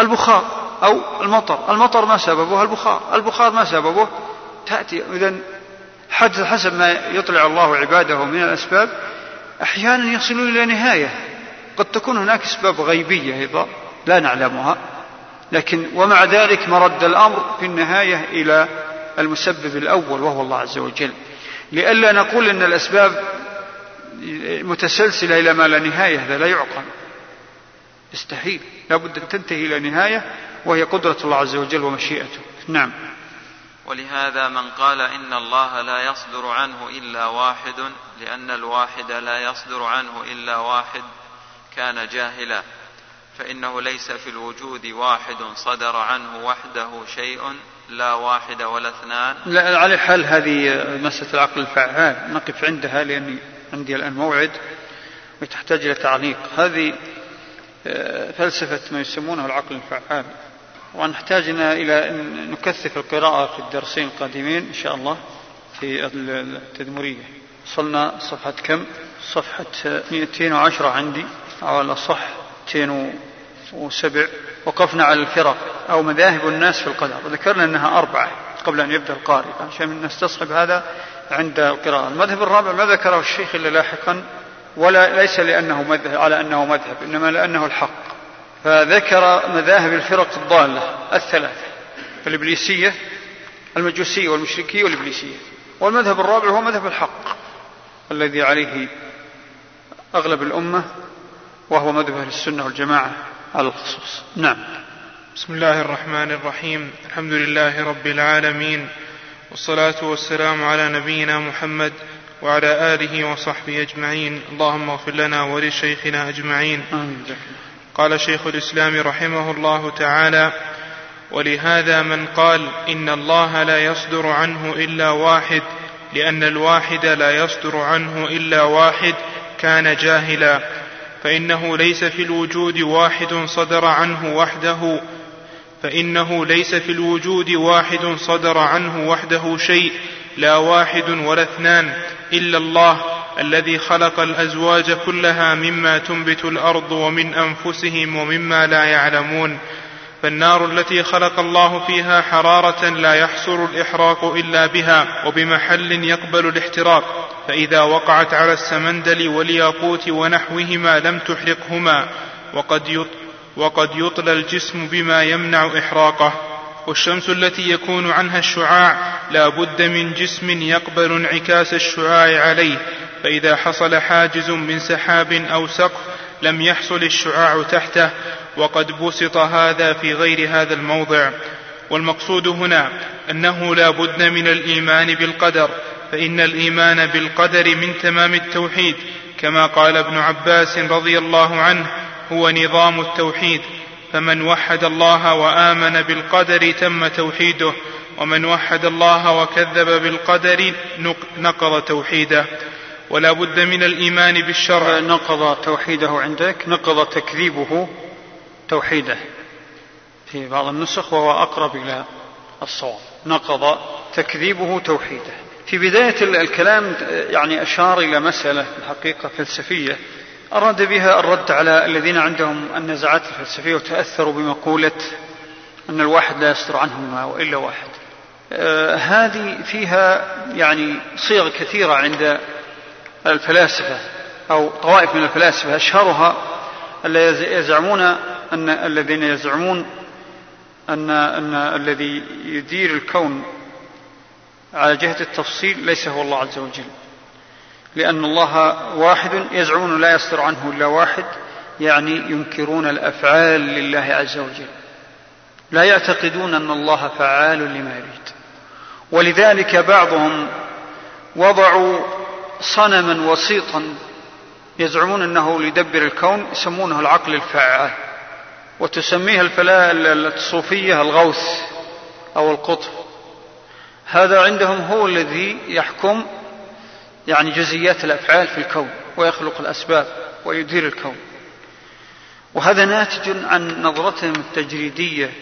البخار. أو المطر، المطر ما سببه؟ البخار، البخار ما سببه؟ تأتي إذا حسب ما يطلع الله عباده من الأسباب أحيانا يصلون إلى نهاية. قد تكون هناك أسباب غيبية أيضا لا نعلمها. لكن ومع ذلك مرد الأمر في النهاية إلى المسبب الأول وهو الله عز وجل. لئلا نقول أن الأسباب متسلسلة إلى ما لا نهاية هذا لا يعقل. يستحيل. لابد أن تنتهي إلى نهاية وهي قدرة الله عز وجل ومشيئته. نعم. ولهذا من قال إن الله لا يصدر عنه إلا واحد لأن الواحد لا يصدر عنه إلا واحد كان جاهلا. فإنه ليس في الوجود واحد صدر عنه وحده شيء لا واحد ولا اثنان. لا على حال هذه مسألة العقل الفعال نقف عندها لأني عندي الآن موعد وتحتاج إلى تعليق. هذه آه، فلسفة ما يسمونه العقل الفعال. ونحتاج إلى أن نكثف القراءة في الدرسين القادمين إن شاء الله في التدمرية. وصلنا صفحة كم؟ صفحة 210 عندي أو على صح 207 وقفنا على الفرق أو مذاهب الناس في القدر. وذكرنا أنها أربعة قبل أن يبدأ القارئ. عشان نستصحب هذا عند القراءة. المذهب الرابع ما ذكره الشيخ إلا لاحقا ولا ليس لأنه مذهب على أنه مذهب إنما لأنه الحق. فذكر مذاهب الفرق الضالة الثلاثة الإبليسية المجوسية والمشركية والإبليسية. والمذهب الرابع هو مذهب الحق الذي عليه أغلب الأمة وهو مذهب أهل السنة والجماعة على الخصوص. نعم. بسم الله الرحمن الرحيم. الحمد لله رب العالمين والصلاة والسلام على نبينا محمد وعلى آله وصحبه أجمعين. اللهم اغفر لنا ولشيخنا أجمعين. قال شيخ الإسلام رحمه الله تعالى ولهذا من قال إن الله لا يصدر عنه إلا واحد لأن الواحد لا يصدر عنه إلا واحد كان جاهلا فإنه ليس في الوجود واحد صدر عنه وحده فإنه ليس في الوجود واحد صدر عنه وحده شيء لا واحد ولا اثنان إلا الله الذي خلق الأزواج كلها مما تنبت الأرض ومن أنفسهم ومما لا يعلمون. فالنار التي خلق الله فيها حرارة لا يحصر الإحراق إلا بها وبمحل يقبل الاحتراق. فإذا وقعت على السمندل والياقوت ونحوهما لم تحرقهما وقد وقد يطلى الجسم بما يمنع إحراقه. والشمس التي يكون عنها الشعاع لا بد من جسم يقبل انعكاس الشعاع عليه فإذا حصل حاجز من سحاب أو سقف لم يحصل الشعاع تحته وقد بسط هذا في غير هذا الموضع. والمقصود هنا أنه لا بد من الإيمان بالقدر فإن الإيمان بالقدر من تمام التوحيد كما قال ابن عباس رضي الله عنه هو نظام التوحيد. فمن وحد الله وآمن بالقدر تم توحيده ومن وحد الله وكذب بالقدر نقض توحيده. ولا بد من الإيمان بالشرع. نقض توحيده عندك نقض تكذيبه توحيده في بعض النسخ وهو أقرب إلى الصواب. نقض تكذيبه توحيده. في بداية الكلام يعني أشار إلى مسألة الحقيقة فلسفية. أراد بها الرد على الذين عندهم النزعات الفلسفية وتأثروا بمقولة أن الواحد لا يصدر عنه ما وإلا واحد. آه هذه فيها يعني صيغ كثيرة عند الفلاسفة أو طوائف من الفلاسفة أشهرها يزعمون أن الذين يزعمون أن أن الذي يدير الكون على جهة التفصيل ليس هو الله عز وجل. لأن الله واحد يزعمون لا يصدر عنه إلا واحد يعني ينكرون الأفعال لله عز وجل. لا يعتقدون أن الله فعال لما يريد. ولذلك بعضهم وضعوا صنما وسيطا. يزعمون أنه ليدبر الكون يسمونه العقل الفعال وتسميه الصوفية الغوث أو القطب. هذا عندهم هو الذي يحكم يعني جزئيات الأفعال في الكون ويخلق الأسباب ويدير الكون. وهذا ناتج عن نظرتهم التجريدية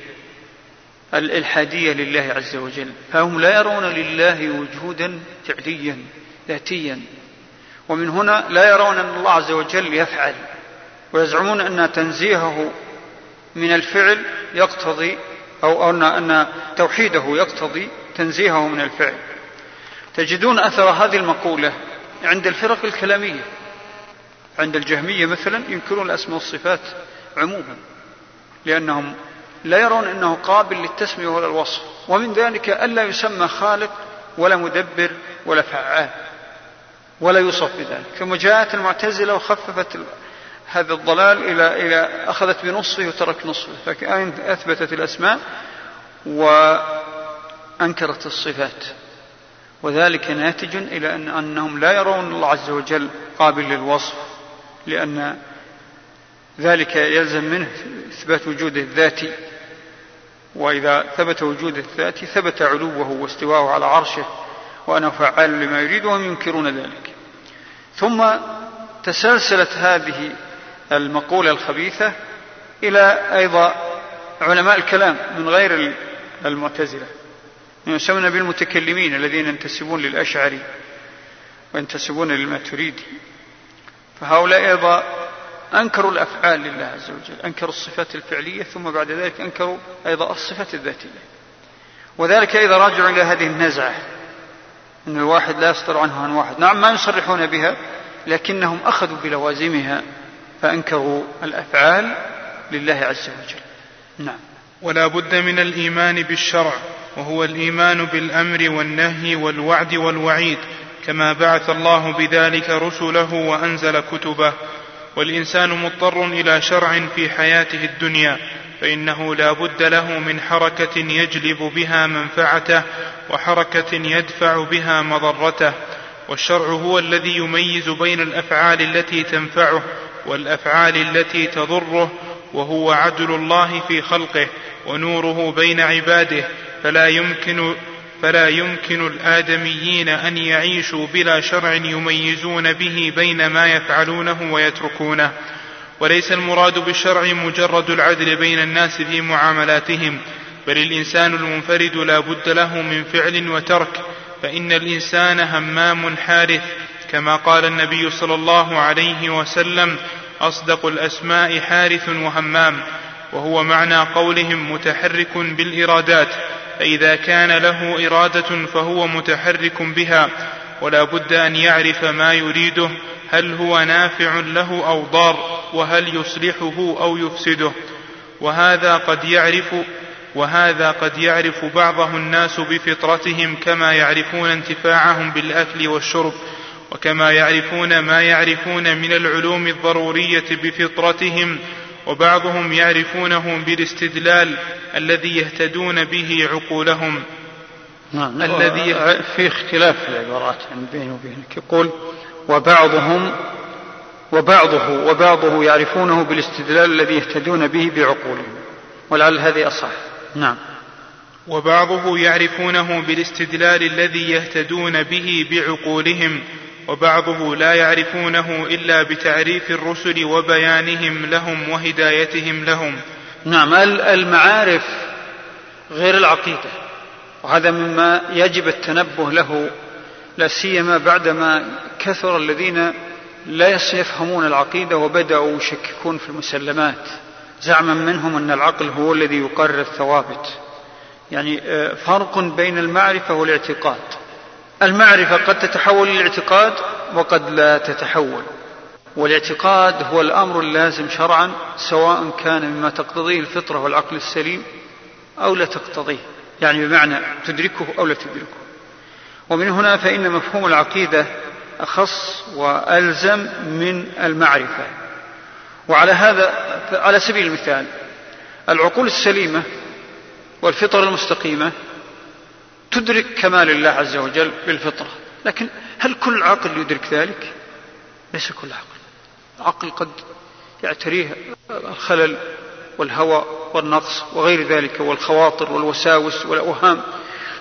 الإلحادية لله عز وجل. فهم لا يرون لله وجودا فعليا ذاتيا. ومن هنا لا يرون أن الله عز وجل يفعل ويزعمون أن تنزيهه من الفعل يقتضي أو ان أن توحيده يقتضي تنزيهه من الفعل. تجدون أثر هذه المقولة عند الفرق الكلامية. عند الجهمية مثلا ينكرون الأسماء والصفات عموما لأنهم لا يرون أنه قابل للتسمية ولا الوصف. ومن ذلك ألا يسمى خالق ولا مدبر ولا فعال. ولا يوصف بذلك. ثم جاءت المعتزلة وخففت هذا الضلال إلى إلى أخذت بنصفه وترك نصفه فكأن أثبتت الأسماء؟ وأنكرت الصفات. وذلك ناتج إلى أن أنهم لا يرون الله عز وجل قابل للوصف لأن ذلك يلزم منه إثبات وجوده الذاتي. وإذا ثبت وجوده الذاتي ثبت علوه واستواءه على عرشه وأنه فعال لما يريد وهم ينكرون ذلك. ثم تسلسلت هذه المقولة الخبيثة إلى أيضا علماء الكلام من غير المعتزلة يسمون بالمتكلمين الذين ينتسبون للأشعري وينتسبون للماتريدي. فهؤلاء أيضا أنكروا الأفعال لله عز وجل أنكروا الصفات الفعلية ثم بعد ذلك أنكروا أيضا الصفات الذاتية. وذلك إذا راجع إلى هذه النزعة. أن الواحد لا يصدر عنه إلا واحد. نعم ما يصرحون بها لكنهم أخذوا بلوازمها فأنكروا الأفعال لله عز وجل. نعم. ولا بد من الإيمان بالشرع وهو الإيمان بالأمر والنهي والوعد والوعيد كما بعث الله بذلك رسله وأنزل كتبه. والإنسان مضطر إلى شرع في حياته الدنيا فإنه لا بد له من حركة يجلب بها منفعته وحركة يدفع بها مضرته والشرع هو الذي يميز بين الأفعال التي تنفعه والأفعال التي تضره وهو عدل الله في خلقه ونوره بين عباده فلا يمكن فلا يمكن الآدميين أن يعيشوا بلا شرع يميزون به بين ما يفعلونه ويتركونه. وليس المراد بالشرع مجرد العدل بين الناس في معاملاتهم بل الإنسان المنفرد لا بد له من فعل وترك فإن الإنسان همام حارث كما قال النبي صلى الله عليه وسلم أصدق الأسماء حارث وهمام وهو معنى قولهم متحرك بالإرادات فإذا كان له إرادة فهو متحرك بها ولا بد أن يعرف ما يريده هل هو نافع له أو ضار وهل يصلحه أو يفسده. وهذا قد يعرف وهذا قد يعرف بعضه الناس بفطرتهم كما يعرفون انتفاعهم بالأكل والشرب وكما يعرفون ما يعرفون من العلوم الضرورية بفطرتهم وبعضهم يعرفونه بالاستدلال الذي يهتدون به عقولهم. نعم الذي في اختلاف في العبارات بينه وبينك. يقول وبعضهم وبعضه وبعضه يعرفونه بالاستدلال الذي يهتدون به بعقولهم. ولعل هذه أصح. نعم. وبعضه يعرفونه بالاستدلال الذي يهتدون به بعقولهم. وبعضه لا يعرفونه إلا بتعريف الرسل وبيانهم لهم وهدايتهم لهم. نعم المعارف غير العقيدة وهذا مما يجب التنبه له لا سيما بعدما كثر الذين لا يفهمون العقيدة وبدأوا يشككون في المسلمات. زعما منهم أن العقل هو الذي يقرر الثوابت. يعني آه، فرق بين المعرفة والإعتقاد. المعرفة قد تتحول للاعتقاد وقد لا تتحول. والاعتقاد هو الأمر اللازم شرعا سواء كان مما تقتضيه الفطرة والعقل السليم أو لا تقتضيه. يعني بمعنى تدركه أو لا تدركه. ومن هنا فإن مفهوم العقيدة أخص وألزم من المعرفة. وعلى هذا على سبيل المثال العقول السليمة والفطر المستقيمة تدرك كمال الله عز وجل بالفطرة. لكن هل كل عقل يدرك ذلك؟ ليس كل عقل عقل قد يعتريه الخلل والهوى والنقص وغير ذلك والخواطر والوساوس والأوهام.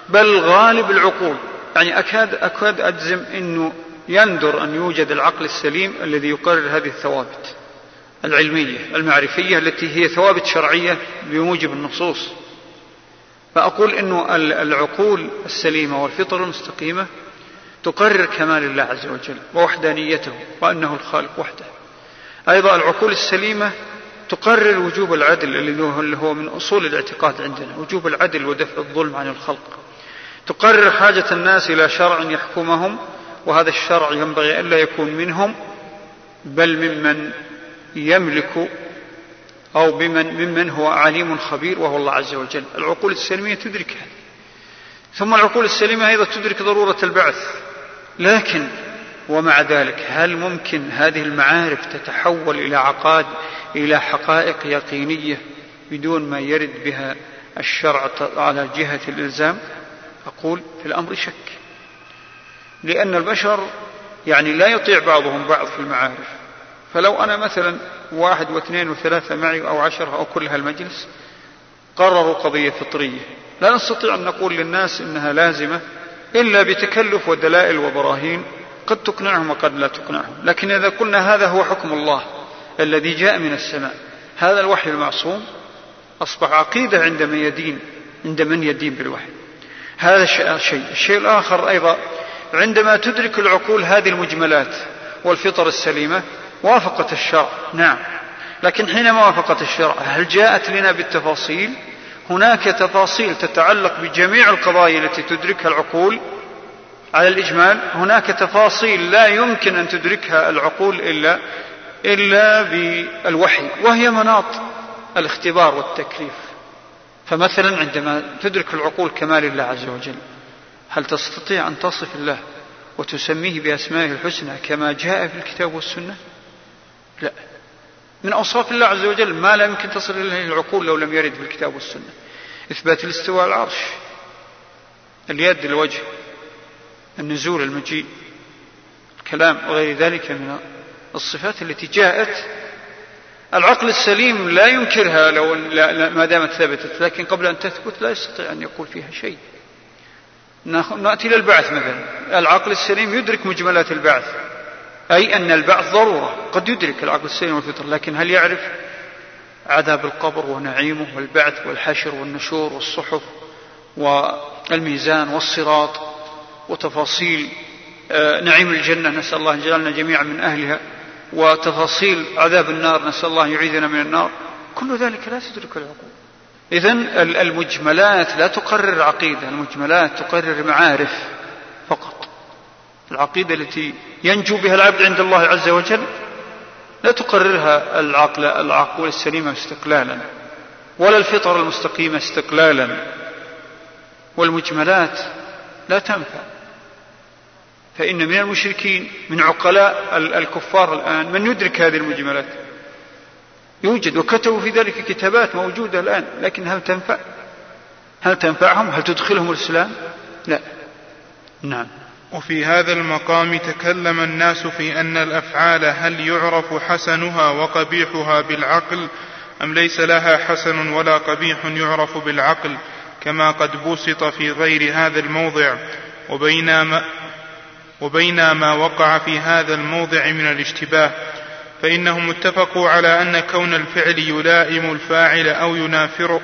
بل غالب العقول. يعني أكاد أكاد أجزم أنه يندر أن يوجد العقل السليم الذي يقرر هذه الثوابت العلمية المعرفية التي هي ثوابت شرعية بموجب النصوص. فأقول أن العقول السليمة والفطر المستقيمة تقرر كمال الله عز وجل ووحدانيته وأنه الخالق وحده. أيضا العقول السليمة تقرر وجوب العدل اللي هو من أصول الاعتقاد عندنا وجوب العدل ودفع الظلم عن الخلق. تقرر حاجة الناس إلى شرع يحكمهم وهذا الشرع ينبغي ألا يكون منهم بل ممن يملك أو بمن ممن هو عليم خبير وهو الله عز وجل. العقول السلمية تدرك هذا. ثم العقول السليمة أيضا تدرك ضرورة البعث. لكن ومع ذلك هل ممكن هذه المعارف تتحول إلى عقاد إلى حقائق يقينية بدون ما يرد بها الشرع على جهة الإلزام؟ أقول في الأمر شك. لأن البشر يعني لا يطيع بعضهم بعض في المعارف. فلو أنا مثلا واحد واثنين وثلاثة معي أو عشرة أو كل هالمجلس قرروا قضية فطرية. لا نستطيع أن نقول للناس إنها لازمة إلا بتكلف ودلائل وبراهين قد تقنعهم وقد لا تقنعهم. لكن إذا قلنا هذا هو حكم الله الذي جاء من السماء هذا الوحي المعصوم أصبح عقيدة عند من يدين عند من يدين بالوحي. هذا الشيء الشيء الآخر أيضا عندما تدرك العقول هذه المجملات والفطر السليمة وافقت الشرع نعم. لكن حينما وافقت الشرع هل جاءت لنا بالتفاصيل؟ هناك تفاصيل تتعلق بجميع القضايا التي تدركها العقول على الإجمال. هناك تفاصيل لا يمكن أن تدركها العقول إلا إلا بالوحي وهي مناط الاختبار والتكليف. فمثلا عندما تدرك العقول كمال الله عز وجل هل تستطيع أن تصف الله وتسميه بأسمائه الحسنى كما جاء في الكتاب والسنة؟ لا. من أوصاف الله عز وجل ما لا يمكن تصل إليه العقول لو لم يرد في الكتاب والسنة. إثبات الاستواء العرش. اليد الوجه النزول المجيء الكلام وغير ذلك من الصفات التي جاءت. العقل السليم لا ينكرها لو ما دامت ثبتت لكن قبل أن تثبت لا يستطيع أن يقول فيها شيء. نأتي إلى البعث مثلا. العقل السليم يدرك مجملات البعث. أي أن البعث ضرورة. قد يدرك العقل السليم والفطر لكن هل يعرف عذاب القبر ونعيمه والبعث والحشر والنشور والصحف والميزان والصراط وتفاصيل آه، نعيم الجنة؟ نسأل الله أن يجعلنا جميعا من أهلها. وتفاصيل عذاب النار؟ نسأل الله يعيذنا من النار. كل ذلك لا تدرك العقول. إذا المجملات لا تقرر عقيدة المجملات تقرر معارف فقط. العقيدة التي ينجو بها العبد عند الله عز وجل لا تقررها العقل العقول السليمة استقلالا ولا الفطر المستقيمة استقلالا والمجملات لا تنفع. فإن من المشركين من عقلاء الكفار الآن من يدرك هذه المجملات؟ يوجد وكتبوا في ذلك كتابات موجودة الآن لكن هل تنفع؟ هل تنفعهم؟ هل تدخلهم الإسلام؟ لا. نعم. وفي هذا المقام تكلم الناس في أن الأفعال هل يعرف حسنها وقبيحها بالعقل أم ليس لها حسن ولا قبيح يعرف بالعقل كما قد بسط في غير هذا الموضع وبينما وبين ما وقع في هذا الموضع من الاشتباه فإنهم اتفقوا على أن كون الفعل يلائم الفاعل أو ينافره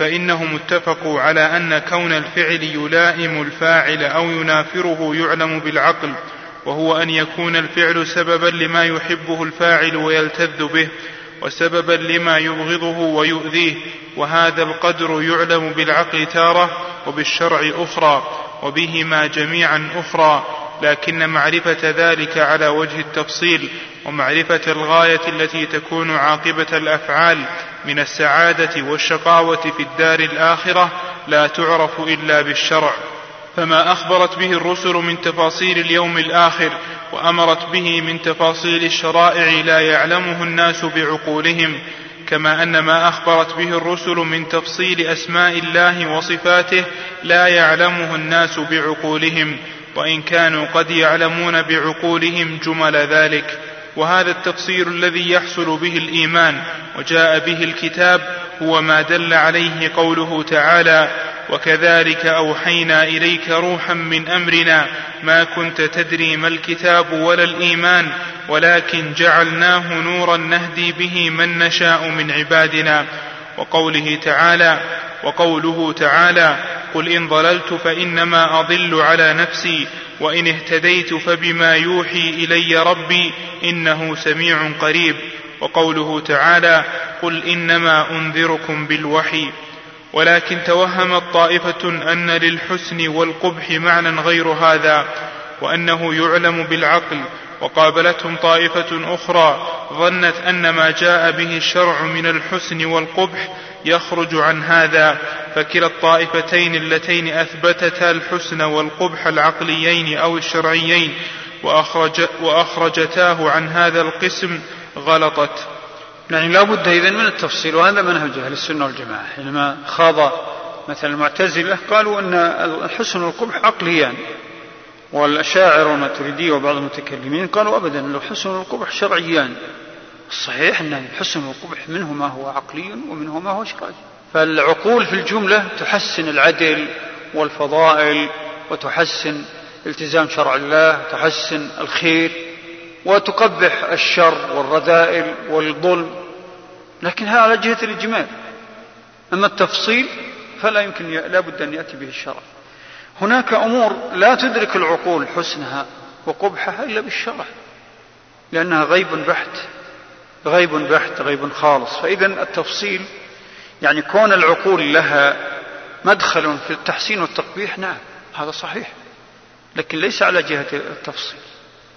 فإنهم اتفقوا على أن كون الفعل يلائم الفاعل أو ينافره يعلم بالعقل وهو أن يكون الفعل سببا لما يحبه الفاعل ويلتذ به وسببا لما يبغضه ويؤذيه وهذا القدر يعلم بالعقل تارة وبالشرع أخرى وبهما جميعا أخرى. لكن معرفة ذلك على وجه التفصيل ومعرفة الغاية التي تكون عاقبة الأفعال من السعادة والشقاوة في الدار الآخرة لا تعرف إلا بالشرع. فما أخبرت به الرسل من تفاصيل اليوم الآخر وأمرت به من تفاصيل الشرائع لا يعلمه الناس بعقولهم كما أن ما أخبرت به الرسل من تفصيل أسماء الله وصفاته لا يعلمه الناس بعقولهم وإن كانوا قد يعلمون بعقولهم جمل ذلك. وهذا التفصيل الذي يحصل به الإيمان وجاء به الكتاب هو ما دل عليه قوله تعالى وكذلك أوحينا إليك روحا من أمرنا ما كنت تدري ما الكتاب ولا الإيمان ولكن جعلناه نورا نهدي به من نشاء من عبادنا. وقوله تعالى وقوله تعالى قل ان ضللت فانما اضل على نفسي وان اهتديت فبما يوحي الي ربي انه سميع قريب. وقوله تعالى قل انما انذركم بالوحي. ولكن توهمت طائفه ان للحسن والقبح معنى غير هذا وانه يعلم بالعقل. وقابلتهم طائفة أخرى ظنت أن ما جاء به الشرع من الحسن والقبح يخرج عن هذا فكلا الطائفتين اللتين أثبتتا الحسن والقبح العقليين أو الشرعيين وأخرج وأخرجتاه عن هذا القسم غلطت. يعني لا بد إذن من التفصيل وهذا منهج أهل السنة والجماعة. حينما خاض مثلا المعتزلة قالوا أن الحسن والقبح عقليان. والأشاعر والماتريدية وبعض المتكلمين قالوا أبدا الحسن والقبح شرعيان. الصحيح أن الحسن والقبح منه ما هو عقلي ومنه ما هو شرعي فالعقول في الجملة تحسن العدل والفضائل وتحسن التزام شرع الله تحسن الخير وتقبح الشر والرذائل والظلم. لكن هذا على جهة الإجمال. أما التفصيل فلا يمكن لا بد أن يأتي به الشرع. هناك أمور لا تدرك العقول حسنها وقبحها إلا بالشرع لأنها غيب بحت غيب بحت غيب خالص. فإذا التفصيل يعني كون العقول لها مدخل في التحسين والتقبيح نعم هذا صحيح لكن ليس على جهة التفصيل.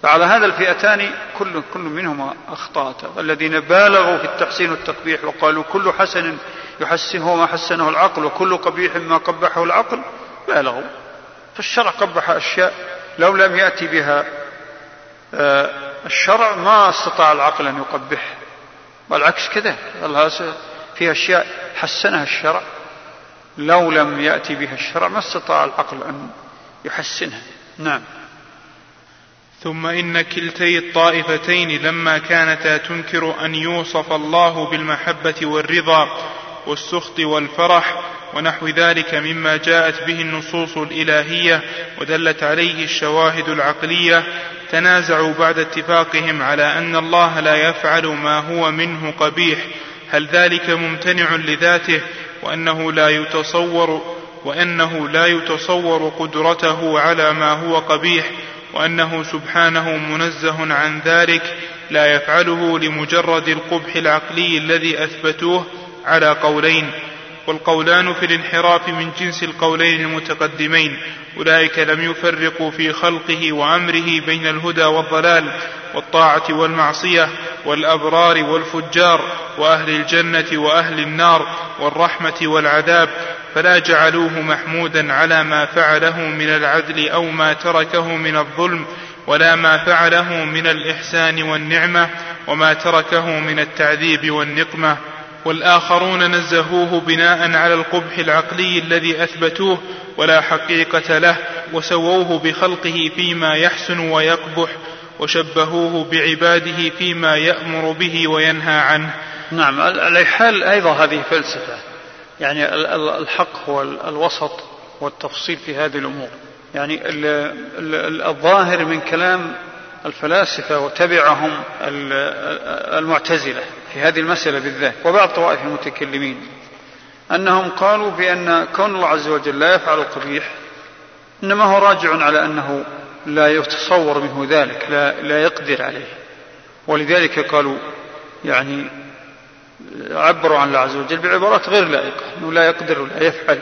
فعلى هذا الفئتان كل كل منهما أخطأت. الذين بالغوا في التحسين والتقبيح وقالوا كل حسن يحسنه ما حسنه العقل وكل قبيح ما قبحه العقل بالغوا. فالشرع قبح أشياء لو لم يأتي بها آه، الشرع ما استطاع العقل أن يقبح والعكس كذا في أشياء حسنها الشرع لو لم يأتي بها الشرع ما استطاع العقل أن يحسنها. نعم. ثم إن كلتي الطائفتين لما كانتا تنكر أن يوصف الله بالمحبة والرضا والسخط والفرح ونحو ذلك مما جاءت به النصوص الإلهية ودلت عليه الشواهد العقلية. تنازعوا بعد اتفاقهم على أن الله لا يفعل ما هو منه قبيح. هل ذلك ممتنع لذاته؟ وأنه لا يتصور وأنه لا يتصور قدرته على ما هو قبيح. وأنه سبحانه منزه عن ذلك لا يفعله لمجرد القبح العقلي الذي أثبتوه على قولين. والقولان في الانحراف من جنس القولين المتقدمين. أولئك لم يفرقوا في خلقه وأمره بين الهدى والضلال والطاعة والمعصية والأبرار والفجار وأهل الجنة وأهل النار والرحمة والعذاب. فلا جعلوه محمودا على ما فعله من العدل أو ما تركه من الظلم ولا ما فعله من الإحسان والنعمة وما تركه من التعذيب والنقمة. والآخرون نزهوه بناء على القبح العقلي الذي أثبتوه ولا حقيقة له وسووه بخلقه فيما يحسن ويقبح وشبهوه بعباده فيما يأمر به وينهى عنه. نعم على حال أيضا هذه فلسفة. يعني الحق هو الوسط والتفصيل في هذه الأمور. يعني الظاهر من كلام الفلاسفة وتبعهم المعتزلة. في هذه المسألة بالذات وبعض طوائف المتكلمين أنهم قالوا بأن كون الله عز وجل لا يفعل القبيح إنما هو راجع على أنه لا يتصور منه ذلك لا, لا يقدر عليه. ولذلك قالوا يعني عبروا عن الله عز وجل بعبارات غير لائقة أنه لا يقدر ولا يفعل.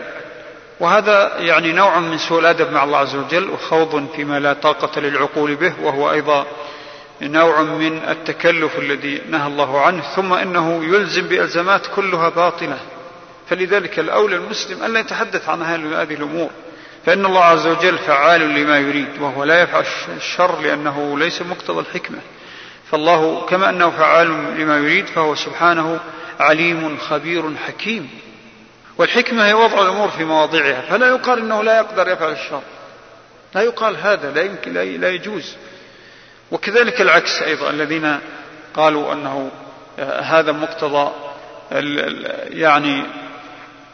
وهذا يعني نوع من سوء الأدب مع الله عز وجل وخوض فيما لا طاقة للعقول به وهو أيضا نوع من التكلف الذي نهى الله عنه ثم إنه يلزم بألزامات كلها باطلة. فلذلك الأولى المسلم أن لا يتحدث عن هذه الأمور. فإن الله عز وجل فعال لما يريد وهو لا يفعل الشر لأنه ليس مقتضى الحكمة. فالله كما أنه فعال لما يريد فهو سبحانه عليم خبير حكيم. والحكمة هي وضع الأمور في مواضعها. فلا يقال إنه لا يقدر يفعل الشر. لا يقال هذا لا يمكن لا يجوز. وكذلك العكس أيضا. الذين قالوا أنه آه، هذا مقتضى يعني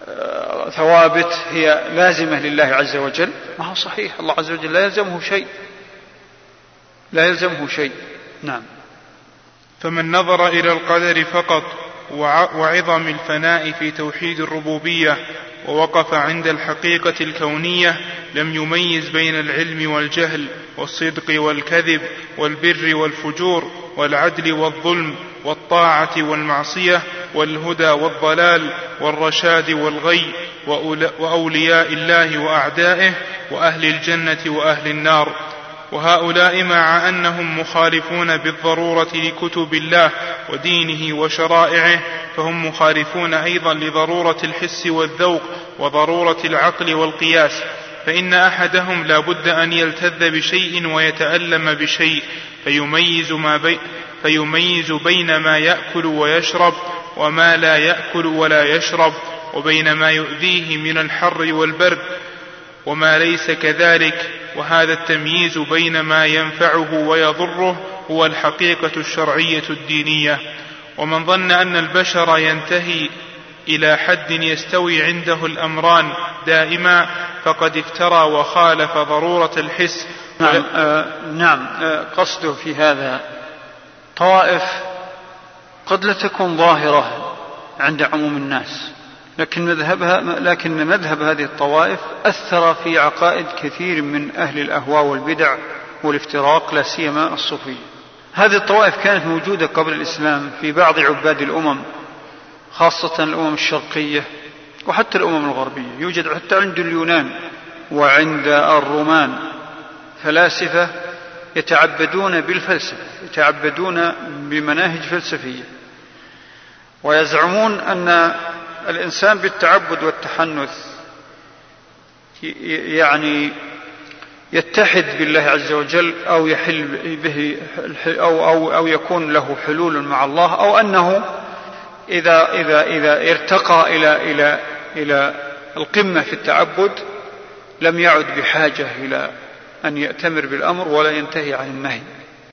آه، ثوابت هي لازمة لله عز وجل. ما هو صحيح. الله عز وجل لا يلزمه شيء. لا يلزمه شيء. نعم. فمن نظر إلى القدر فقط وعظم الفناء في توحيد الربوبية ووقف عند الحقيقة الكونية لم يميز بين العلم والجهل والصدق والكذب والبر والفجور والعدل والظلم والطاعة والمعصية والهدى والضلال والرشاد والغي وأولياء الله وأعدائه وأهل الجنة وأهل النار. وهؤلاء مع أنهم مخالفون بالضرورة لكتب الله ودينه وشرائعه فهم مخالفون أيضا لضرورة الحس والذوق وضرورة العقل والقياس فإن أحدهم لا بد أن يلتذ بشيء ويتألم بشيء فيميز ما بي فيميز بين ما يأكل ويشرب وما لا يأكل ولا يشرب وبين ما يؤذيه من الحر والبرد وما ليس كذلك وهذا التمييز بين ما ينفعه ويضره هو الحقيقة الشرعية الدينية. ومن ظن أن البشر ينتهي إلى حد يستوي عنده الأمران دائما فقد افترى وخالف ضرورة الحس. نعم آه نعم آه قصده في هذا طوائف قد لا تكون ظاهرة عند عموم الناس. لكن مذهبها لكن مذهب هذه الطوائف أثر في عقائد كثير من أهل الأهواء والبدع والافتراق لا سيما الصوفية. هذه الطوائف كانت موجودة قبل الإسلام في بعض عباد الأمم خاصة الأمم الشرقية وحتى الأمم الغربية يوجد حتى عند اليونان وعند الرومان فلاسفة يتعبدون بالفلسفة يتعبدون بمناهج فلسفية ويزعمون أن الإنسان بالتعبد والتحنث يعني يتحد بالله عز وجل أو يحل به أو أو أو يكون له حلول مع الله أو أنه إذا إذا إذا ارتقى إلى إلى إلى القمة في التعبد لم يعد بحاجة إلى أن يأتمر بالأمر ولا ينتهي عن النهي.